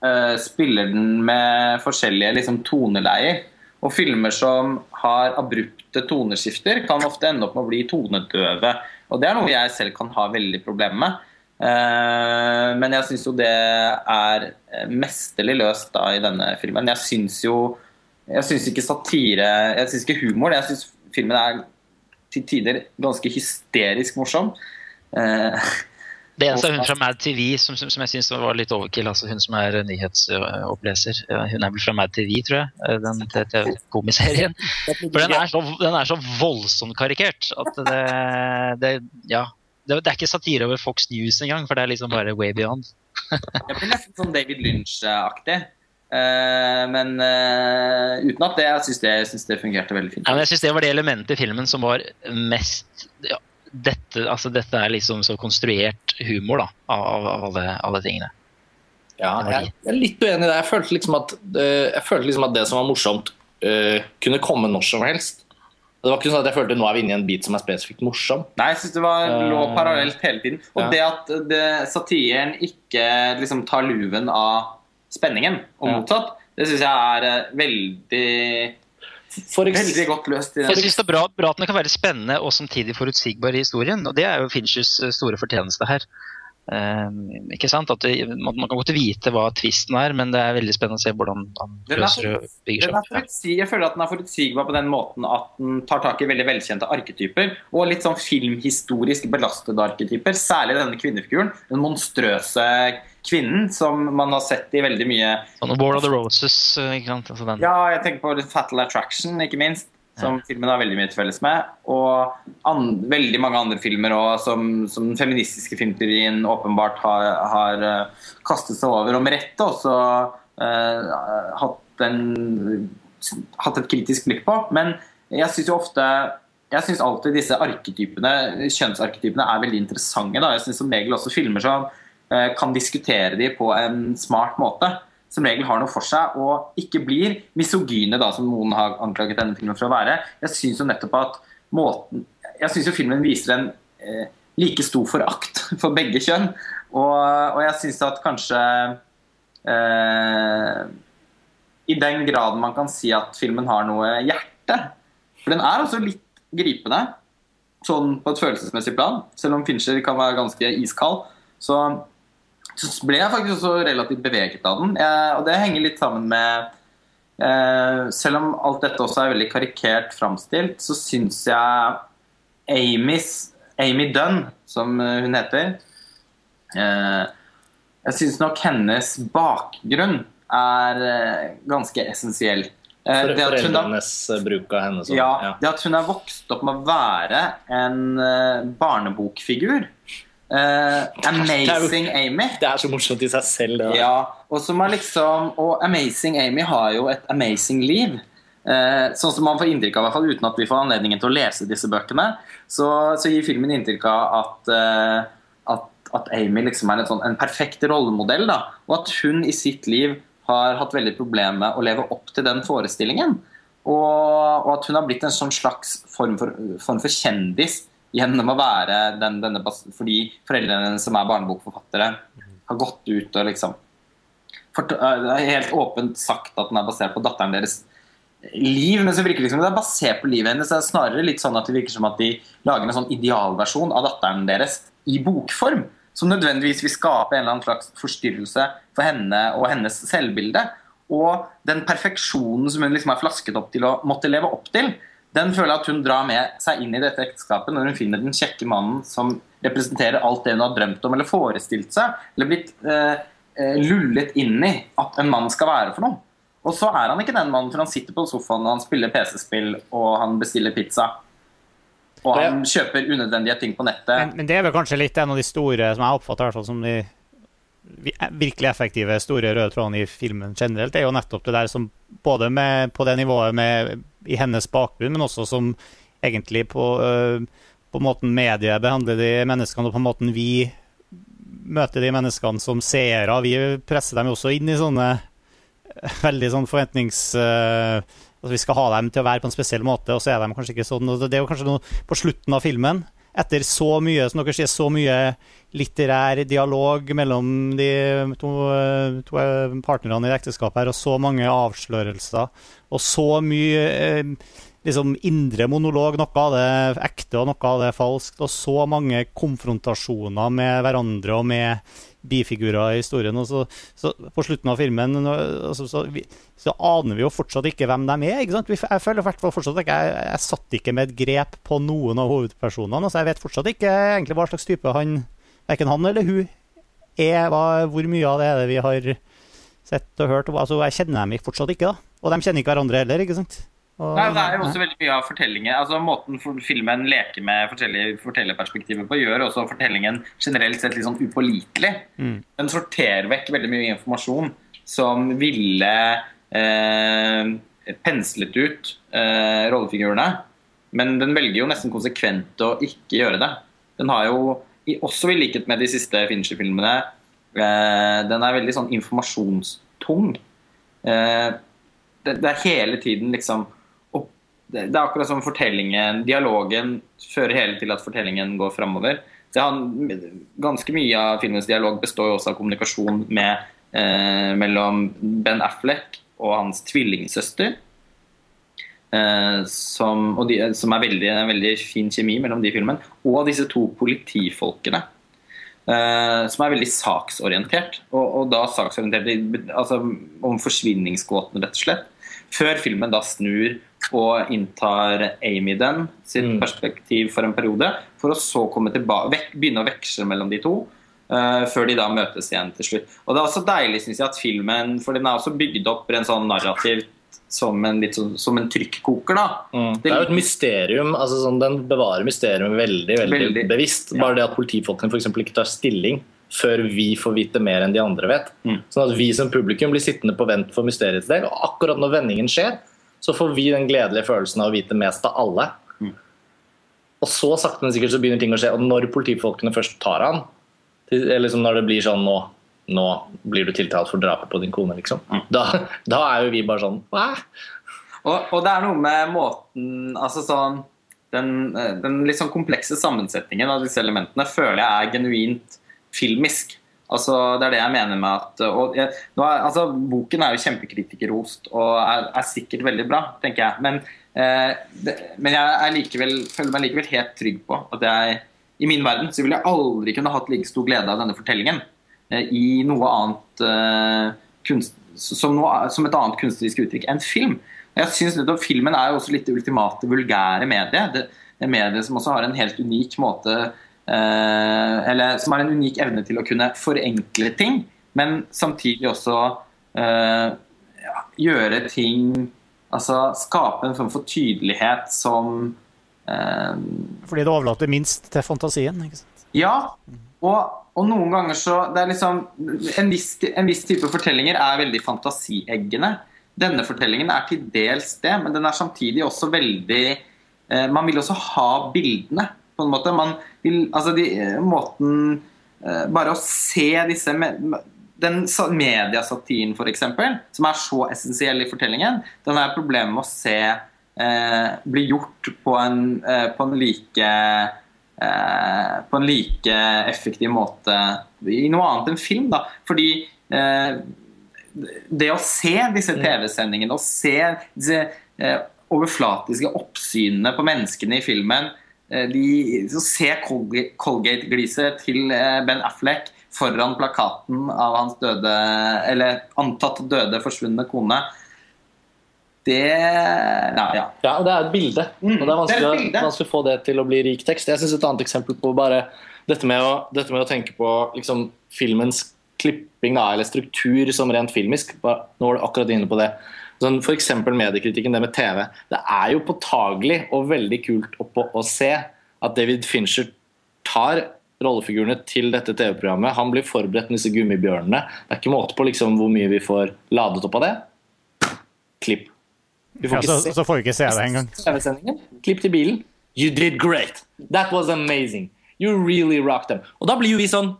Speaker 3: eh, spiller den med forskjellige liksom, toneleier. Og filmer som har abrupte toneskifter, kan ofte ende opp med å bli tonedøve. Og det er noe jeg selv kan ha veldig problemer med. Uh, men jeg syns jo det er eh, mesterlig løst da i denne filmen. Jeg syns jo jeg syns ikke satire Jeg syns ikke humor. Jeg syns filmen er til tider ganske hysterisk morsom. Eh,
Speaker 4: Det eneste er hun fra Mad TV som, som, som jeg syns var litt overkill. altså Hun som er nyhetsoppleser. Hun er vel fra Mad TV, tror jeg. Den, Den TV-komiserien. For den er, så, den er så voldsomt karikert at det, det Ja. Det, det er ikke satire over Fox News engang, for det er liksom bare way beyond.
Speaker 3: det blir nesten sånn David Lynch-aktig. Uh, men uh, uten at det, jeg syns det, det fungerte veldig fint.
Speaker 4: Ja, jeg synes Det var det elementet i filmen som var mest ja, dette, altså dette er liksom så konstruert humor da, av, av alle, alle tingene.
Speaker 5: Ja, jeg, jeg er litt uenig i det. Jeg følte liksom at, uh, jeg følte liksom at det som var morsomt, uh, kunne komme når som helst. Det var ikke sånn at jeg følte nå er vi inne i en bit som er spesifikt morsom.
Speaker 3: Nei, jeg syns det var, lå
Speaker 5: Eh,
Speaker 3: parallelt hele tiden. Og
Speaker 5: ja.
Speaker 3: det at det, satiren ikke liksom tar luven av spenningen, og motsatt, det syns jeg er veldig Veldig godt løst. i
Speaker 4: Jeg synes det er bra, bra at den kan være spennende og samtidig forutsigbar i historien. og Det er jo Finchers eh, store fortjeneste her. Ehm, ikke sant? At det, man, man kan godt vite hva tvisten er, men det er veldig spennende å se hvordan han
Speaker 3: er
Speaker 4: løser og bygger seg opp.
Speaker 3: Jeg føler at den er forutsigbar på den måten at den tar tak i veldig velkjente arketyper. Og litt sånn filmhistorisk belastede arketyper. Særlig denne kvinnefiguren. Den monstrøse kvinnen som man har sett i veldig mye
Speaker 4: Sånn War of the Roses. eh, Ikke sant? Altså den.
Speaker 3: Ja, jeg tenker på Fatal Attraction, ikke minst. Som filmen har veldig mye til felles med. Og veldig mange andre filmer også, som, som den feministiske filmteorien åpenbart har, har eh, kastet seg over. Og med rette også eh, hatt, en, hatt et kritisk blikk på. Men jeg syns jo ofte jeg synes alltid disse arketypene, kjønnsarketypene er veldig interessante. Da. Jeg syns som regel også filmer som eh, kan diskutere de på en smart måte som regel har noe for seg, og ikke blir misogyne, da, som noen har anklaget denne filmen for å være. Jeg syns jo nettopp at måten Jeg syns jo filmen viser en eh, like stor forakt for begge kjønn, og, og jeg syns at kanskje eh, I den graden man kan si at filmen har noe hjerte For den er også litt gripende. sånn på et følelsesmessig plan. Selv om Fincher kan være ganske iskald, så, så ble jeg faktisk også relativt beveget av den. Jeg, og det henger litt sammen med eh, Selv om alt dette også er veldig karikert framstilt, så syns jeg Amy's, Amy Dunn, som hun heter eh, Jeg syns nok hennes bakgrunn er eh, ganske essensiell. Eh,
Speaker 2: For, foreldrenes eh, bruk av henne. Sånn.
Speaker 3: ja,
Speaker 2: ja.
Speaker 3: det at hun er vokst opp med å være en eh, barnebokfigur. Eh, Amazing Amy.
Speaker 2: Det er så morsomt i seg selv. Det.
Speaker 3: Ja, og som liksom Og Amazing Amy har jo et amazing liv. Uh, sånn som man får inntrykk av, i hvert fall uten at vi får anledningen til å lese disse bøkene, så, så gir filmen inntrykk av at, uh, at, at Amy liksom er en, sånn, en perfekt rollemodell. Da, og at hun i sitt liv har hatt veldig problemer med å leve opp til den forestillingen. Og, og at hun har blitt en sånn slags form for, form for kjendis gjennom å være den, denne Fordi foreldrene som er barnebokforfattere, har gått ut og liksom fort- er helt åpent sagt at den er basert på datteren deres liv, men så virker det liksom det er basert på livet hennes. Det er snarere litt sånn at det virker som at de lager en sånn idealversjon av datteren deres i bokform. Som nødvendigvis vil skape en eller annen slags forstyrrelse for henne og hennes selvbilde. Og den perfeksjonen som hun liksom er flasket opp til å måtte leve opp til, den føler at hun drar med seg inn i dette ekteskapet når hun finner den kjekke mannen som representerer alt det hun har drømt om eller forestilt seg, eller blitt eh, eh, lullet inn i at en mann skal være for noe. Og så er han ikke den mannen, for han sitter på sofaen og han spiller PC-spill og han bestiller pizza. Og han kjøper unødvendige ting på nettet.
Speaker 1: Men, men det er vel kanskje litt en av de store som jeg oppfatter hvert fall som de virkelig effektive store røde trådene i filmen generelt, er jo nettopp det der som både med, på det nivået med, i hennes bakgrunn, men også som egentlig på, øh, på måten mediet behandler de menneskene, og på måten vi møter de menneskene som seere. Vi presser dem jo også inn i sånne veldig sånn forventnings... Altså vi skal ha dem til å være på en spesiell måte, og så er de kanskje ikke sånn. Det er jo kanskje noe på slutten av filmen, etter så mye som dere sier, så mye litterær dialog mellom de to, to partnerne i ekteskapet her, og så mange avslørelser, og så mye eh, liksom indre monolog, noe av det ekte og noe av det falskt, og så mange konfrontasjoner med hverandre og med bifigurer i historien. Og så, så på slutten av filmen så, altså, så, vi, så aner vi jo fortsatt ikke hvem de er. ikke sant? Jeg føler hvert fortsatt ikke jeg, jeg satt ikke med et grep på noen av hovedpersonene. altså Jeg vet fortsatt ikke egentlig hva slags type han, verken han eller hun, er. Hva, hvor mye av det er det vi har sett og hørt. altså Jeg kjenner dem fortsatt ikke, da. Og de kjenner ikke hverandre heller, ikke sant? Og,
Speaker 3: Nei, det er jo også veldig mye av fortellingen altså Måten filmen leker med fortellerperspektivet på, gjør også fortellingen generelt sett litt sånn upålitelig.
Speaker 1: Mm.
Speaker 3: Den sorterer vekk veldig mye informasjon som ville eh, penslet ut eh, rollefigurene. Men den velger jo nesten konsekvent å ikke gjøre det. Den har jo, også i likhet med de siste Fincher-filmene, eh, den er veldig sånn informasjonstung. Eh, det, det er hele tiden liksom det, det er akkurat som fortellingen Dialogen fører hele til at fortellingen går framover. Ganske mye av filmens dialog består jo også av kommunikasjon med, eh, mellom Ben Affleck og hans tvillingsøster. Eh, som, de, som er veldig, en veldig fin kjemi mellom de filmene. Og disse to politifolkene. eh, som er veldig saksorientert. Og, og da saksorientert altså, om forsvinningsgåten, rett og slett. Før filmen da snur og inntar Amy den sitt
Speaker 2: Mm.
Speaker 3: perspektiv for en periode, for å så komme begynne å veksle mellom de to. Uh, før de da møtes igjen til slutt. Og Det er også deilig synes jeg, at filmen For den er også bygd opp en sånn narrativt som en, litt sånn, som en trykkoker. da
Speaker 2: Mm. Det er jo et mysterium. altså sånn, Den bevarer mysterium veldig veldig,
Speaker 3: Veldig.
Speaker 2: bevisst.
Speaker 3: Ja.
Speaker 2: Bare det at politifolkene for eksempel ikke tar stilling før vi får vite mer enn de andre vet.
Speaker 3: Mm.
Speaker 2: Sånn at vi som publikum blir sittende på vent for mysteriets del. Og akkurat når vendingen skjer, så får vi den gledelige følelsen av å vite mest av alle.
Speaker 3: Mm.
Speaker 2: Og så sakte, men sikkert så begynner ting å skje. Og når politifolkene først tar han, eller liksom når det blir sånn nå nå blir du tiltalt for drapet på din kone, liksom.
Speaker 3: Mm.
Speaker 2: Da, da er jo vi bare sånn?
Speaker 3: Og, og det er noe med måten altså sånn, den, den litt sånn komplekse sammensetningen av disse elementene føler jeg er genuint filmisk. Altså, det er det jeg mener med at og jeg, er, altså, Boken er jo kjempekritikerrost og er, er sikkert veldig bra, tenker jeg. Men, eh, det, men jeg likevel, føler meg likevel helt trygg på at jeg i min verden så ville jeg aldri kunne hatt like stor glede av denne fortellingen eh, i noe annet eh, kunst, som, noe, som, et annet kunstnerisk uttrykk enn film. Jeg synes nettopp Filmen er jo også litt det ultimate vulgære mediet. Det, det mediet som også har en helt unik måte Eh, eller som har en unik evne til å kunne forenkle ting, men samtidig også eh, ja, gjøre ting Altså skape en form for tydelighet som
Speaker 1: eh, Fordi det overlater minst til fantasien? ikke sant?
Speaker 3: Ja. Og, og, noen ganger så det er liksom en viss, en viss type fortellinger er veldig fantasieggende. Denne fortellingen er til dels det, men den er samtidig også veldig eh, Man vil også ha bildene på en måte. Man vil, altså de, måten eh, Bare å se disse den mediasatiren, f.eks., som er så essensiell i fortellingen, den er problemet med å se eh, bli gjort på en, eh, på en like eh, på en like effektiv måte i noe annet enn film. da, fordi eh, det å se disse mm. TV-sendingene og se disse eh, overflatiske oppsynene på menneskene i filmen Eh, de, så Se Colgate-gliset til eh, Ben Affleck foran plakaten av hans døde, eller antatt døde, forsvunne kone. Det ja, ja.
Speaker 2: ja, det er et bilde. Mm, og det er vanskelig, det er vanskelig, å få det til å bli rik tekst. Jeg synes Et annet eksempel på bare dette med å, dette med å tenke på liksom, filmens klipping da, eller struktur som rent filmisk. Nå var du akkurat inne på det. Sånn, F.eks. mediekritikken, det med TV. Det er jo påtagelig og veldig kult å, å se at David Fincher tar rollefigurene til dette TV-programmet. Han blir forberedt med disse gummibjørnene. Det er ikke måte på liksom hvor mye vi får ladet opp av det. Klipp.
Speaker 1: Ja, så, så, får vi ikke se det engang.
Speaker 2: Klipp til bilen. You did great. That was amazing. You really rocked them. Og da blir jo vi sånn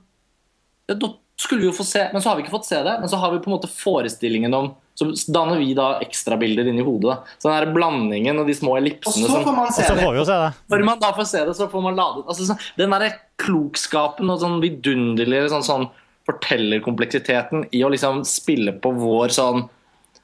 Speaker 2: Da skulle vi jo få se, men så har vi ikke fått se det. Men så har vi på en måte forestillingen om så danner vi da ekstrabilder inni hodet. Da. Så den her blandingen og de små ellipsene
Speaker 3: Og så får man se
Speaker 1: det. Får se det.
Speaker 2: Når man da får se det, så får man ladet altså, Den der klokskapen og sånn vidunderlige sånn, sånn fortellerkompleksiteten i å liksom spille på vår sånn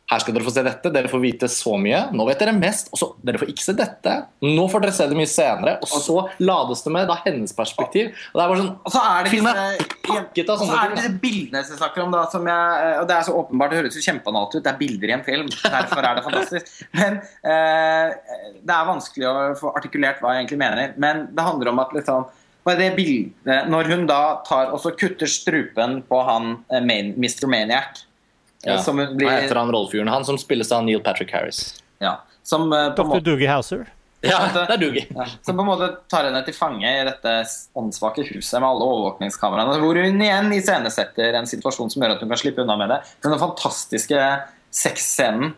Speaker 2: her skal dere få se dette, dere får vite så mye. Nå vet dere mest. Og så, dere får ikke se dette. Nå får dere se det mye senere. Og så lades det med da hennes perspektiv. Og det er bare sånn
Speaker 3: Og så er det disse, pakket av sånne ting. disse bildene jeg snakker om, da, som jeg, og det er så åpenbart, det høres jo kjempeanalt ut. Det er bilder i en film. Derfor er det fantastisk. Men eh, det er vanskelig å få artikulert hva jeg egentlig mener. Men det handler om at liksom det bildet, Når hun da tar og så kutter strupen på han eh, Mr. Maniac
Speaker 2: ja. Som blir... Hva heter han rollefiguren? Han som spilles av Neil Patrick Harris.
Speaker 3: Ja. Som, uh,
Speaker 1: Dr. Må... Doogie Houser.
Speaker 2: Ja, det er Doogie. Ja.
Speaker 3: Som på en måte tar henne til fange i dette åndssvake huset med alle overvåkningskameraene. Hvor hun igjen iscenesetter en situasjon som gjør at hun kan slippe unna med det. Den fantastiske sexscenen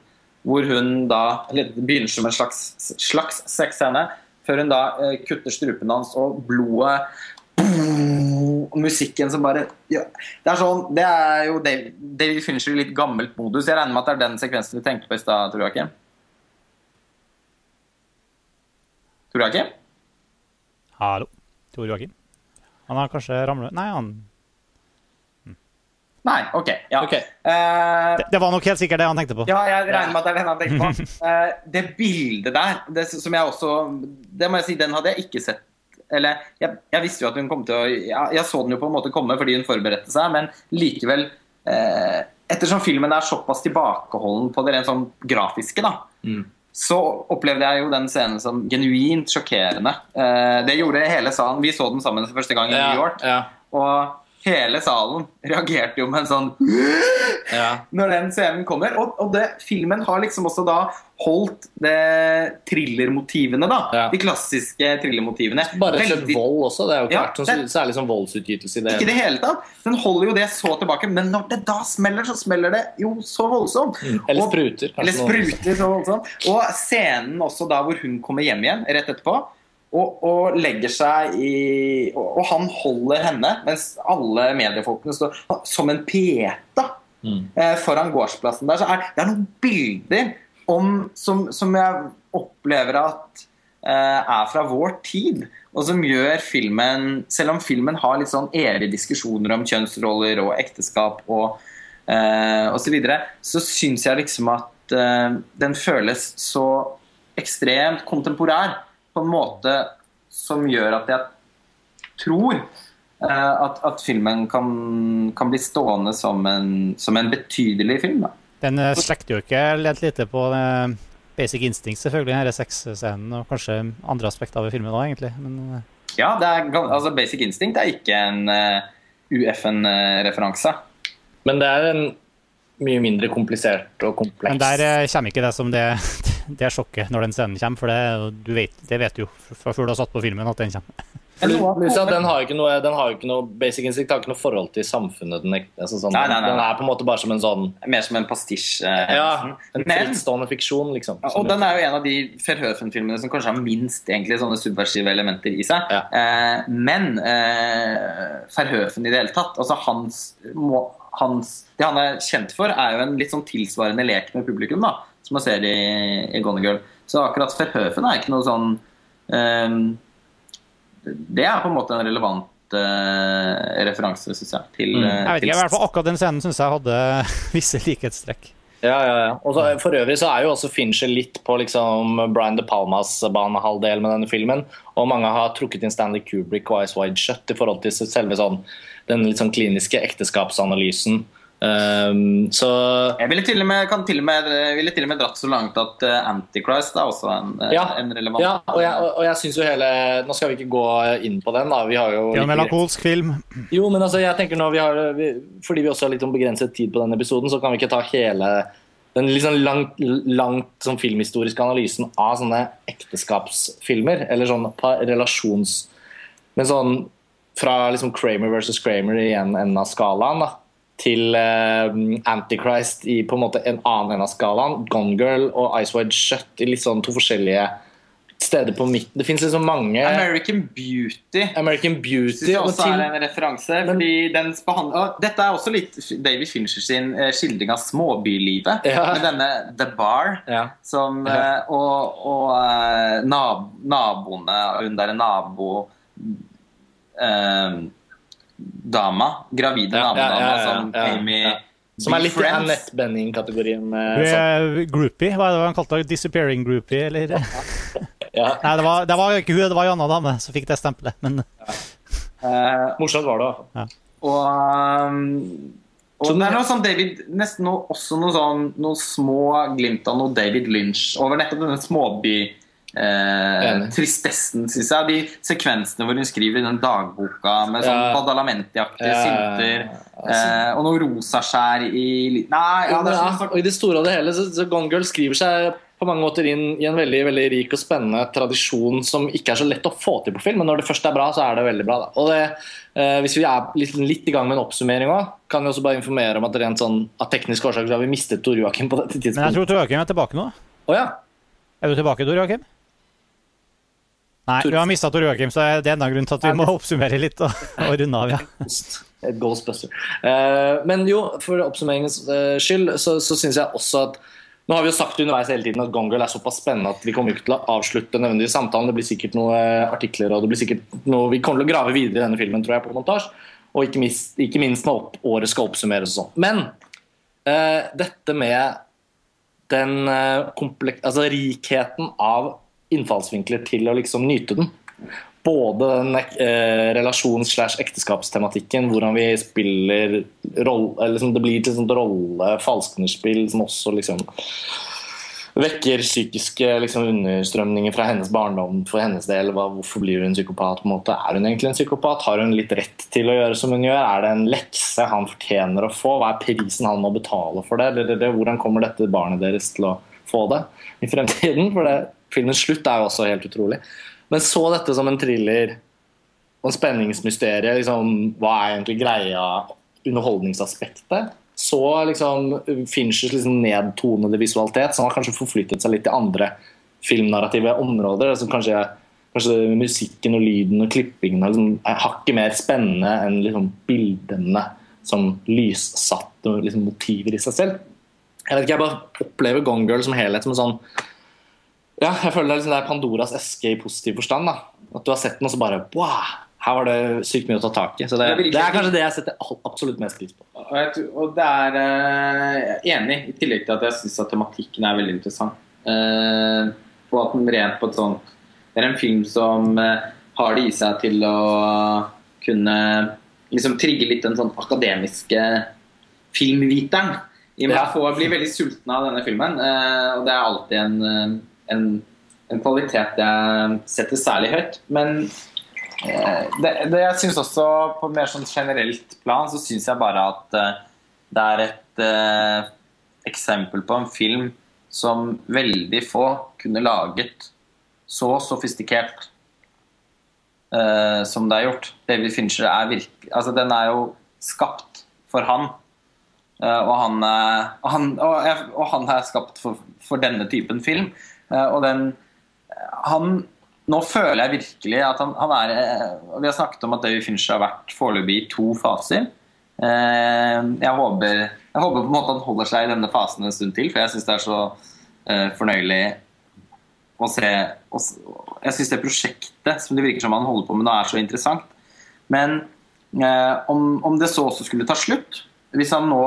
Speaker 3: hvor hun da eller begynner som en slags, slags sexscene, før hun da uh, kutter strupen hans, og blodet og musikken som bare ja, Det er sånn, det er jo David, David Fincher i litt gammelt modus. Jeg regner med at det er den sekvensen du tenkte på i stad, Tor Joakim? Tor Joakim?
Speaker 1: Hallo. Tor Joakim. Han har kanskje ramlet Nei, han
Speaker 3: hm. Nei, OK. Ja.
Speaker 1: okay. Uh, det, det, var nok helt sikkert det han tenkte på.
Speaker 3: Ja, jeg regner med at det er den han tenkte på. Uh, det bildet der, det, som jeg også Det må jeg si, den hadde jeg ikke sett eller jeg, jeg, visste jo at hun kom til å jeg, jeg, så den jo på en måte komme fordi hun forberedte seg, men likevel eh, Ettersom filmen er såpass tilbakeholden på det rent sånn grafiske, da, mm. så opplevde jeg jo den scenen som genuint sjokkerende. Eh, det gjorde hele salen. Vi så den sammen første gang i New York.
Speaker 2: Ja.
Speaker 3: Og hele salen reagerte jo med en sånn ja. Når den scenen kommer. Og, og det, filmen har liksom også da holdt det thrillermotivene, da. Ja. De klassiske thrillermotivene.
Speaker 2: Bare Veldig... vold også. Det er jo ikke ja, vært det særlig sånn voldsutgytelse i det.
Speaker 3: Ikke det hele tatt. Den holder jo det så tilbake, men når det da smeller, så smeller det jo så voldsomt.
Speaker 2: Mm. Eller spruter.
Speaker 3: Eller spruter så voldsomt. Og scenen også da hvor hun kommer hjem igjen rett etterpå og, og, legger seg i og, og, han holder henne, mens alle mediefolkene står som en pieta mm. eh, foran gårdsplassen der. Så er, det er noen bilder om, som, som, jeg opplever at eh, er fra vår tid, og som gjør filmen Selv om filmen har litt sånn evige diskusjoner om kjønnsroller og ekteskap og eh, osv., så, videre, så syns jeg liksom at eh, den føles så ekstremt kontemporær på en måte som gjør at jeg tror uh, at, at, filmen kan, kan, bli stående som en, som en betydelig film. Da.
Speaker 1: Den slekter jo ikke lent lite på Basic Instinct, selvfølgelig, denne sexscenen, og kanskje andre aspekter ved filmen òg, egentlig. Men,
Speaker 3: ja, er, altså Basic Instinct er ikke en uh, UFN-referanse.
Speaker 2: Men det er en mye mindre komplisert og kompleks
Speaker 1: Men der uh, kommer ikke det som det, det sjokket når den scenen kommer, for det, du vet, det vet du jo fra før du har satt på filmen at den kommer.
Speaker 2: den har jo ikke noe, den har jo ikke noe Basic Instinct har ikke noe forhold til samfunnet. Den, altså sånn,
Speaker 3: nei, nei, nei,
Speaker 2: den er på en måte bare som en sånn
Speaker 3: Mer som en pastisj. Eh,
Speaker 2: ja, en frittstående fiksjon, liksom.
Speaker 3: Og den er jo en av de Ferhøfen-filmene som kanskje har minst egentlig sånne subversive elementer i seg.
Speaker 2: Ja.
Speaker 3: Eh, men eh, Ferhøfen i det hele tatt altså hans, må, hans, Det han er kjent for, er jo en litt sånn tilsvarende lek med publikum, da, som man ser i, i Gone Girl. Så akkurat Verhoeven er ikke noe sånn um, det er på en måte en relevant uh, referanse, syns jeg. Til, mm.
Speaker 1: Jeg vet ikke, i hvert fall akkurat den scenen syns jeg hadde visse likhetstrekk.
Speaker 2: Ja, ja, ja. Og så, for øvrig så er jo også Fincher litt på liksom Brian De Palmas banehalvdel med denne filmen. Og mange har trukket inn Stanley Kubrick og Ice Wide Shut i forhold til selve sånn, den litt sånn kliniske ekteskapsanalysen Um, så
Speaker 3: Jeg ville til, og med, til og med, ville til og med dratt så langt at uh, Antichrist er også en,
Speaker 2: eh, ja,
Speaker 3: en relevant
Speaker 2: Ja, og jeg, og jeg synes jo hele Nå skal vi ikke gå inn på den, da. Vi har jo
Speaker 1: en melankolsk film.
Speaker 2: Jo, men altså, jeg tenker nå vi har vi, Fordi vi også har litt om begrenset tid på denne episoden, så kan vi ikke ta hele den sånn langt, langt sånn filmhistoriske analysen av sånne ekteskapsfilmer, eller sånn relasjons... Men sånn fra liksom Kramer versus Kramer i en ende av skalaen, da til uh, Antichrist i på en måte en annen ende av skalaen. Gone Girl og Ice Wide Shut i litt sånn to forskjellige steder på midten. Det fins liksom mange
Speaker 3: American Beauty.
Speaker 2: American Beauty
Speaker 3: det også er en referanse. Men, dette er også litt David Fincher sin uh, skildring av småbylivet.
Speaker 2: Ja.
Speaker 3: Med denne The Bar
Speaker 2: ja.
Speaker 3: som, ja. og, og nab naboene Hun derre nabo dama, gravide ja, nabodama som Amy
Speaker 2: Som er litt i Annette Benning-kategorien.
Speaker 1: Hun er groupie, hva er det han kalte det? Disappearing groupie, eller?
Speaker 2: ja.
Speaker 1: Nei, det var, det var, ikke hun, det var en annen dame som fikk det stempelet, men
Speaker 2: uh, Morsomt var det,
Speaker 3: ja. Og, um, og det er noe sånn David, nesten noe, også noe sånn, noen små glimt av noe David Lynch over nettopp denne småby eh, tristessen, syns jeg. De sekvensene hvor hun skriver i den dagboka med sånn ja. Badalamenti-aktige ja, synter. Eh, og noe rosaskjær i Nei, ja,
Speaker 2: det sånn, og I det store og det hele så, så Gone Girl skriver seg på mange måter inn i en veldig veldig rik og spennende tradisjon som ikke er så lett å få til på film, men når det først er bra, så er det veldig bra. Da. Og det, eh, Hvis vi er litt, litt, i gang med en oppsummering òg, kan vi også bare informere om at rent sånn, av tekniske årsaker har vi mistet Tor Joakim på dette tidspunktet.
Speaker 1: Men jeg tror Tor Joakim er tilbake nå.
Speaker 2: Oh, ja.
Speaker 1: Er du tilbake, Tor Joakim? Nei, vi har mista Tor Joakim, så det er enda grunn til at vi må oppsummere litt og, og runde av. ja.
Speaker 2: Et ghostbuster. Uh, men jo, for oppsummeringens uh, skyld så, så syns jeg også at nå har vi jo sagt underveis hele tiden at Gongirl er såpass spennende at vi kommer ikke til å avslutte nevnlige samtalen. Det blir sikkert noen uh, artikler og det blir sikkert noe vi kommer til å grave videre i denne filmen tror jeg, på montasje. Og ikke minst, ikke minst når opp, året skal oppsummeres og sånn. Men dette med den altså rikheten av innfallsvinkler til å liksom nyte den. Både den eh, relasjons- slash ekteskapstematikken, hvordan vi spiller rolle, liksom Det blir et rolle, falsknerspill, som også liksom vekker psykiske liksom, understrømninger fra hennes barndom for hennes del. Hva, hvorfor blir hun psykopat? på en måte? Er hun egentlig en psykopat? Har hun litt rett til å gjøre som hun gjør? Er det en lekse han fortjener å få? Hva er prisen han må betale for det? Eller, eller, hvordan kommer dette barnet deres til å få det i fremtiden? For det filmens slutt er også helt utrolig. Men så dette som en thriller og en spenningsmysterie. Liksom, hva er egentlig greia? Underholdningsaspektet. Så liksom Finchers liksom nedtonede visualitet, som har kanskje forflyttet seg litt til andre filmnarrative områder. Altså kanskje, kanskje, musikken og lyden og klippingen liksom, er hakket mer spennende enn liksom, bildene som lyssatte liksom, motiver i seg selv. Jeg vet ikke, jeg bare opplever Gone Girl som helhet som en sånn Ja, jeg føler det er liksom det er Pandoras eske i positiv forstand. da. At du har sett den, og så bare wow, her var det sykt mye å ta tak i. Så det,
Speaker 3: Det er
Speaker 2: kanskje det jeg setter absolutt mest pris på.
Speaker 3: Og, det er eh, jeg er enig, i tillegg til at jeg syns at tematikken er veldig interessant. Eh, og at den rent på et sånt Det er en film som eh, har det i seg til å kunne liksom trigge litt den sånn akademiske filmviteren. I og med
Speaker 2: Ja.
Speaker 3: at få blir veldig sulten av denne filmen, og det er alltid en, en, en kvalitet jeg setter særlig høyt. Men Eh, det, det jeg synes også På mer sånn generelt plan så syns jeg bare at eh, det er et eh, eksempel på en film som veldig få kunne laget så sofistikert eh, som det er gjort. David Fincher er virkelig Altså, den er jo skapt for han. Eh, og, han, og, han, og, og han er skapt for, for denne typen film. Eh, og den han nå føler jeg virkelig at han, han er eh, Vi har snakket om at David Fincher har vært foreløpig i to faser. Eh, Jeg håper, jeg håper på en måte han holder seg i denne fasen en stund til, for jeg syns det er så fornøyelig å se Jeg syns det prosjektet som det virker som han holder på med nå, er så interessant. Men om, om det så også skulle ta slutt, hvis han nå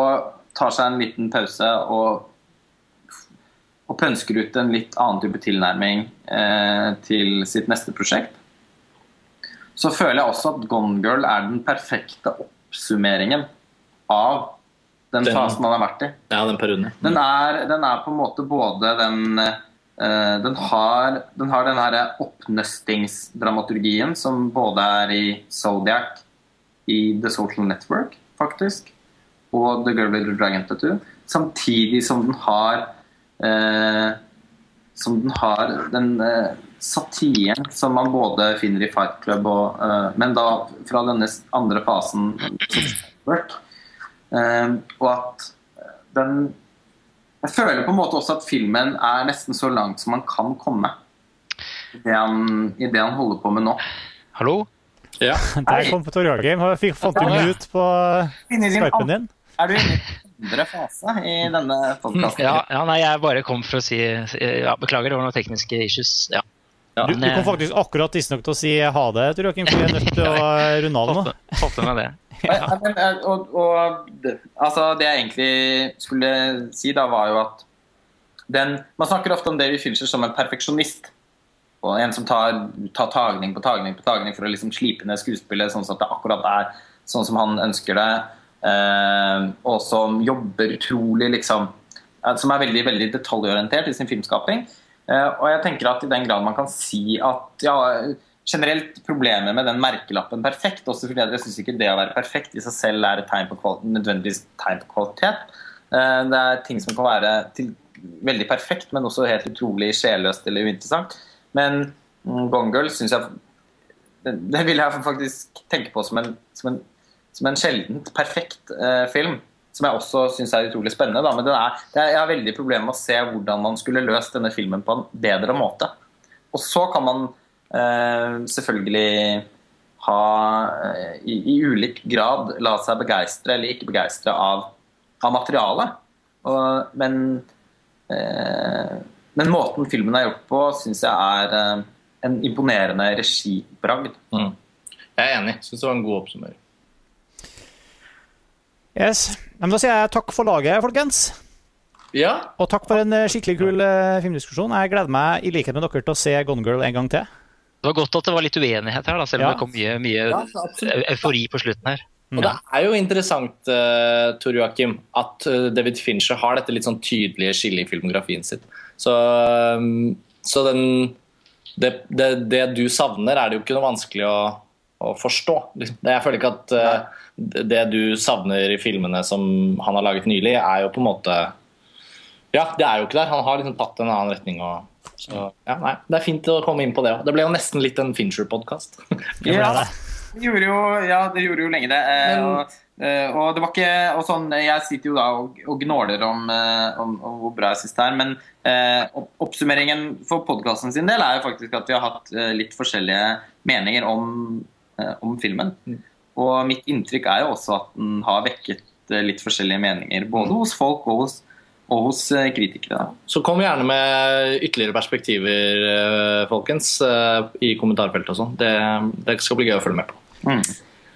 Speaker 3: tar seg en liten pause og og pønsker ut en litt annen type tilnærming eh, til sitt neste prosjekt, så føler jeg også at Gone Girl er den perfekte oppsummeringen av den
Speaker 2: Den-
Speaker 3: fasen han har vært i.
Speaker 2: Ja, den perioden. Mm.
Speaker 3: Den er, den er på en måte både den eh, den har, den har den her oppnøstingsdramaturgien som både er i Zodiac, i The Social Network, faktisk, og The Girl with the Dragon Tattoo, samtidig som den har eh, som den har den eh, satiren som man både finner i Fight Club og eh, Men da fra denne andre fasen work. Eh, og at den Jeg føler på en måte også at filmen er nesten så langt som man kan komme i det han, i det han holder på med nå.
Speaker 4: Hallo?
Speaker 2: Ja.
Speaker 1: Der kom på og Fikk fant du mute på skarpen din?
Speaker 3: Er du inne i andre fase i denne podkasten?
Speaker 4: Ja, ja, nei, jeg bare kom for å si ja, Beklager, det var noen tekniske issues. Ja.
Speaker 1: Du, du kom faktisk akkurat tidsnok til å si ha det, Tor Joakim, for vi er nødt til å runde av nå.
Speaker 4: Fått med det.
Speaker 3: Ja, men, eh, og, og det, altså det jeg egentlig skulle si, da, var jo at den, Man snakker ofte om David Fincher som en perfeksjonist. Og en som tar, tar tagning på tagning på tagning for å liksom slipe ned skuespillet sånn at det akkurat er sånn som han ønsker det. Eh, og som jobber utrolig liksom eh, Som er veldig, veldig detaljorientert i sin filmskaping. Eh, og jeg tenker at i den grad man kan si at ja, generelt problemet med den merkelappen perfekt, også fordi jeg syns ikke det å være perfekt i seg selv er et tegn på nødvendigvis tegn på kvalitet. Eh, Det er ting som kan være til, veldig perfekt, men også helt utrolig sjelløst eller uinteressant. Men mm, Gone Girl syns jeg det vil jeg faktisk tenke på som en, som en, som en sjeldent perfekt eh, film. Som jeg også syns er utrolig spennende. Da. Men er, jeg har veldig problemer med å se hvordan man skulle løst denne filmen på en bedre måte. Og så kan man eh, selvfølgelig ha eh, i, i ulik grad la seg begeistre eller ikke begeistre av, av materialet. Og, men, eh, men måten filmen er gjort på, syns jeg er eh, en imponerende regibragd.
Speaker 2: Mm. Jeg er enig. Syns det var en god oppsummering.
Speaker 1: Yes. Men da sier jeg takk for laget, folkens.
Speaker 2: Ja,
Speaker 1: Og takk for en eh, skikkelig kul eh, filmdiskusjon. Jeg gleder meg i likhet med dere til å se Gone Girl en gang til.
Speaker 4: Det var godt at det var litt uenighet her, da, selv om
Speaker 1: Ja.
Speaker 4: det kom mye, mye
Speaker 2: Ja,
Speaker 4: eufori på slutten her.
Speaker 2: Og det er jo interessant, uh, Tor Joakim, at David Fincher har dette litt sånn tydelige skillet i filmografien sitt. Så, um, så den det, det, det du savner, er det jo ikke noe vanskelig å, å forstå. Liksom. Jeg føler ikke at eh, det du savner i filmene som han har laget nylig, er jo på en måte Ja, det er jo ikke der. Han har liksom tatt en annen retning. Og, så ja, nei, Det er fint å komme inn på det òg. Det ble jo nesten litt en Fincher-podkast.
Speaker 3: Ja, det gjorde jo, ja, det gjorde jo lenge det. Eh,
Speaker 2: Men-
Speaker 3: og, eh, og det var ikke og sånn, Jeg sitter jo da og, og gnåler om, eh, om, om hvor bra jeg syns det er. Men eh, oppsummeringen for podkasten sin del er jo faktisk at vi har hatt eh, litt forskjellige meninger om, om filmen. Og mitt inntrykk er jo også at den har vekket eh, litt forskjellige meninger. Både hos folk og hos, Og hos eh, kritikere.
Speaker 2: Så kom gjerne med ytterligere perspektiver, eh, folkens, i kommentarfeltet og sånn. Det, det skal bli gøy å følge med på.
Speaker 3: Mm.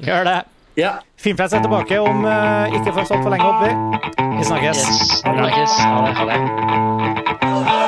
Speaker 1: Gjør det.
Speaker 2: Ja,
Speaker 1: Filmfrelst er tilbake om ikke for så altfor lenge, håper vi. Vi snakkes.
Speaker 4: Yes. Ha det. Ha det.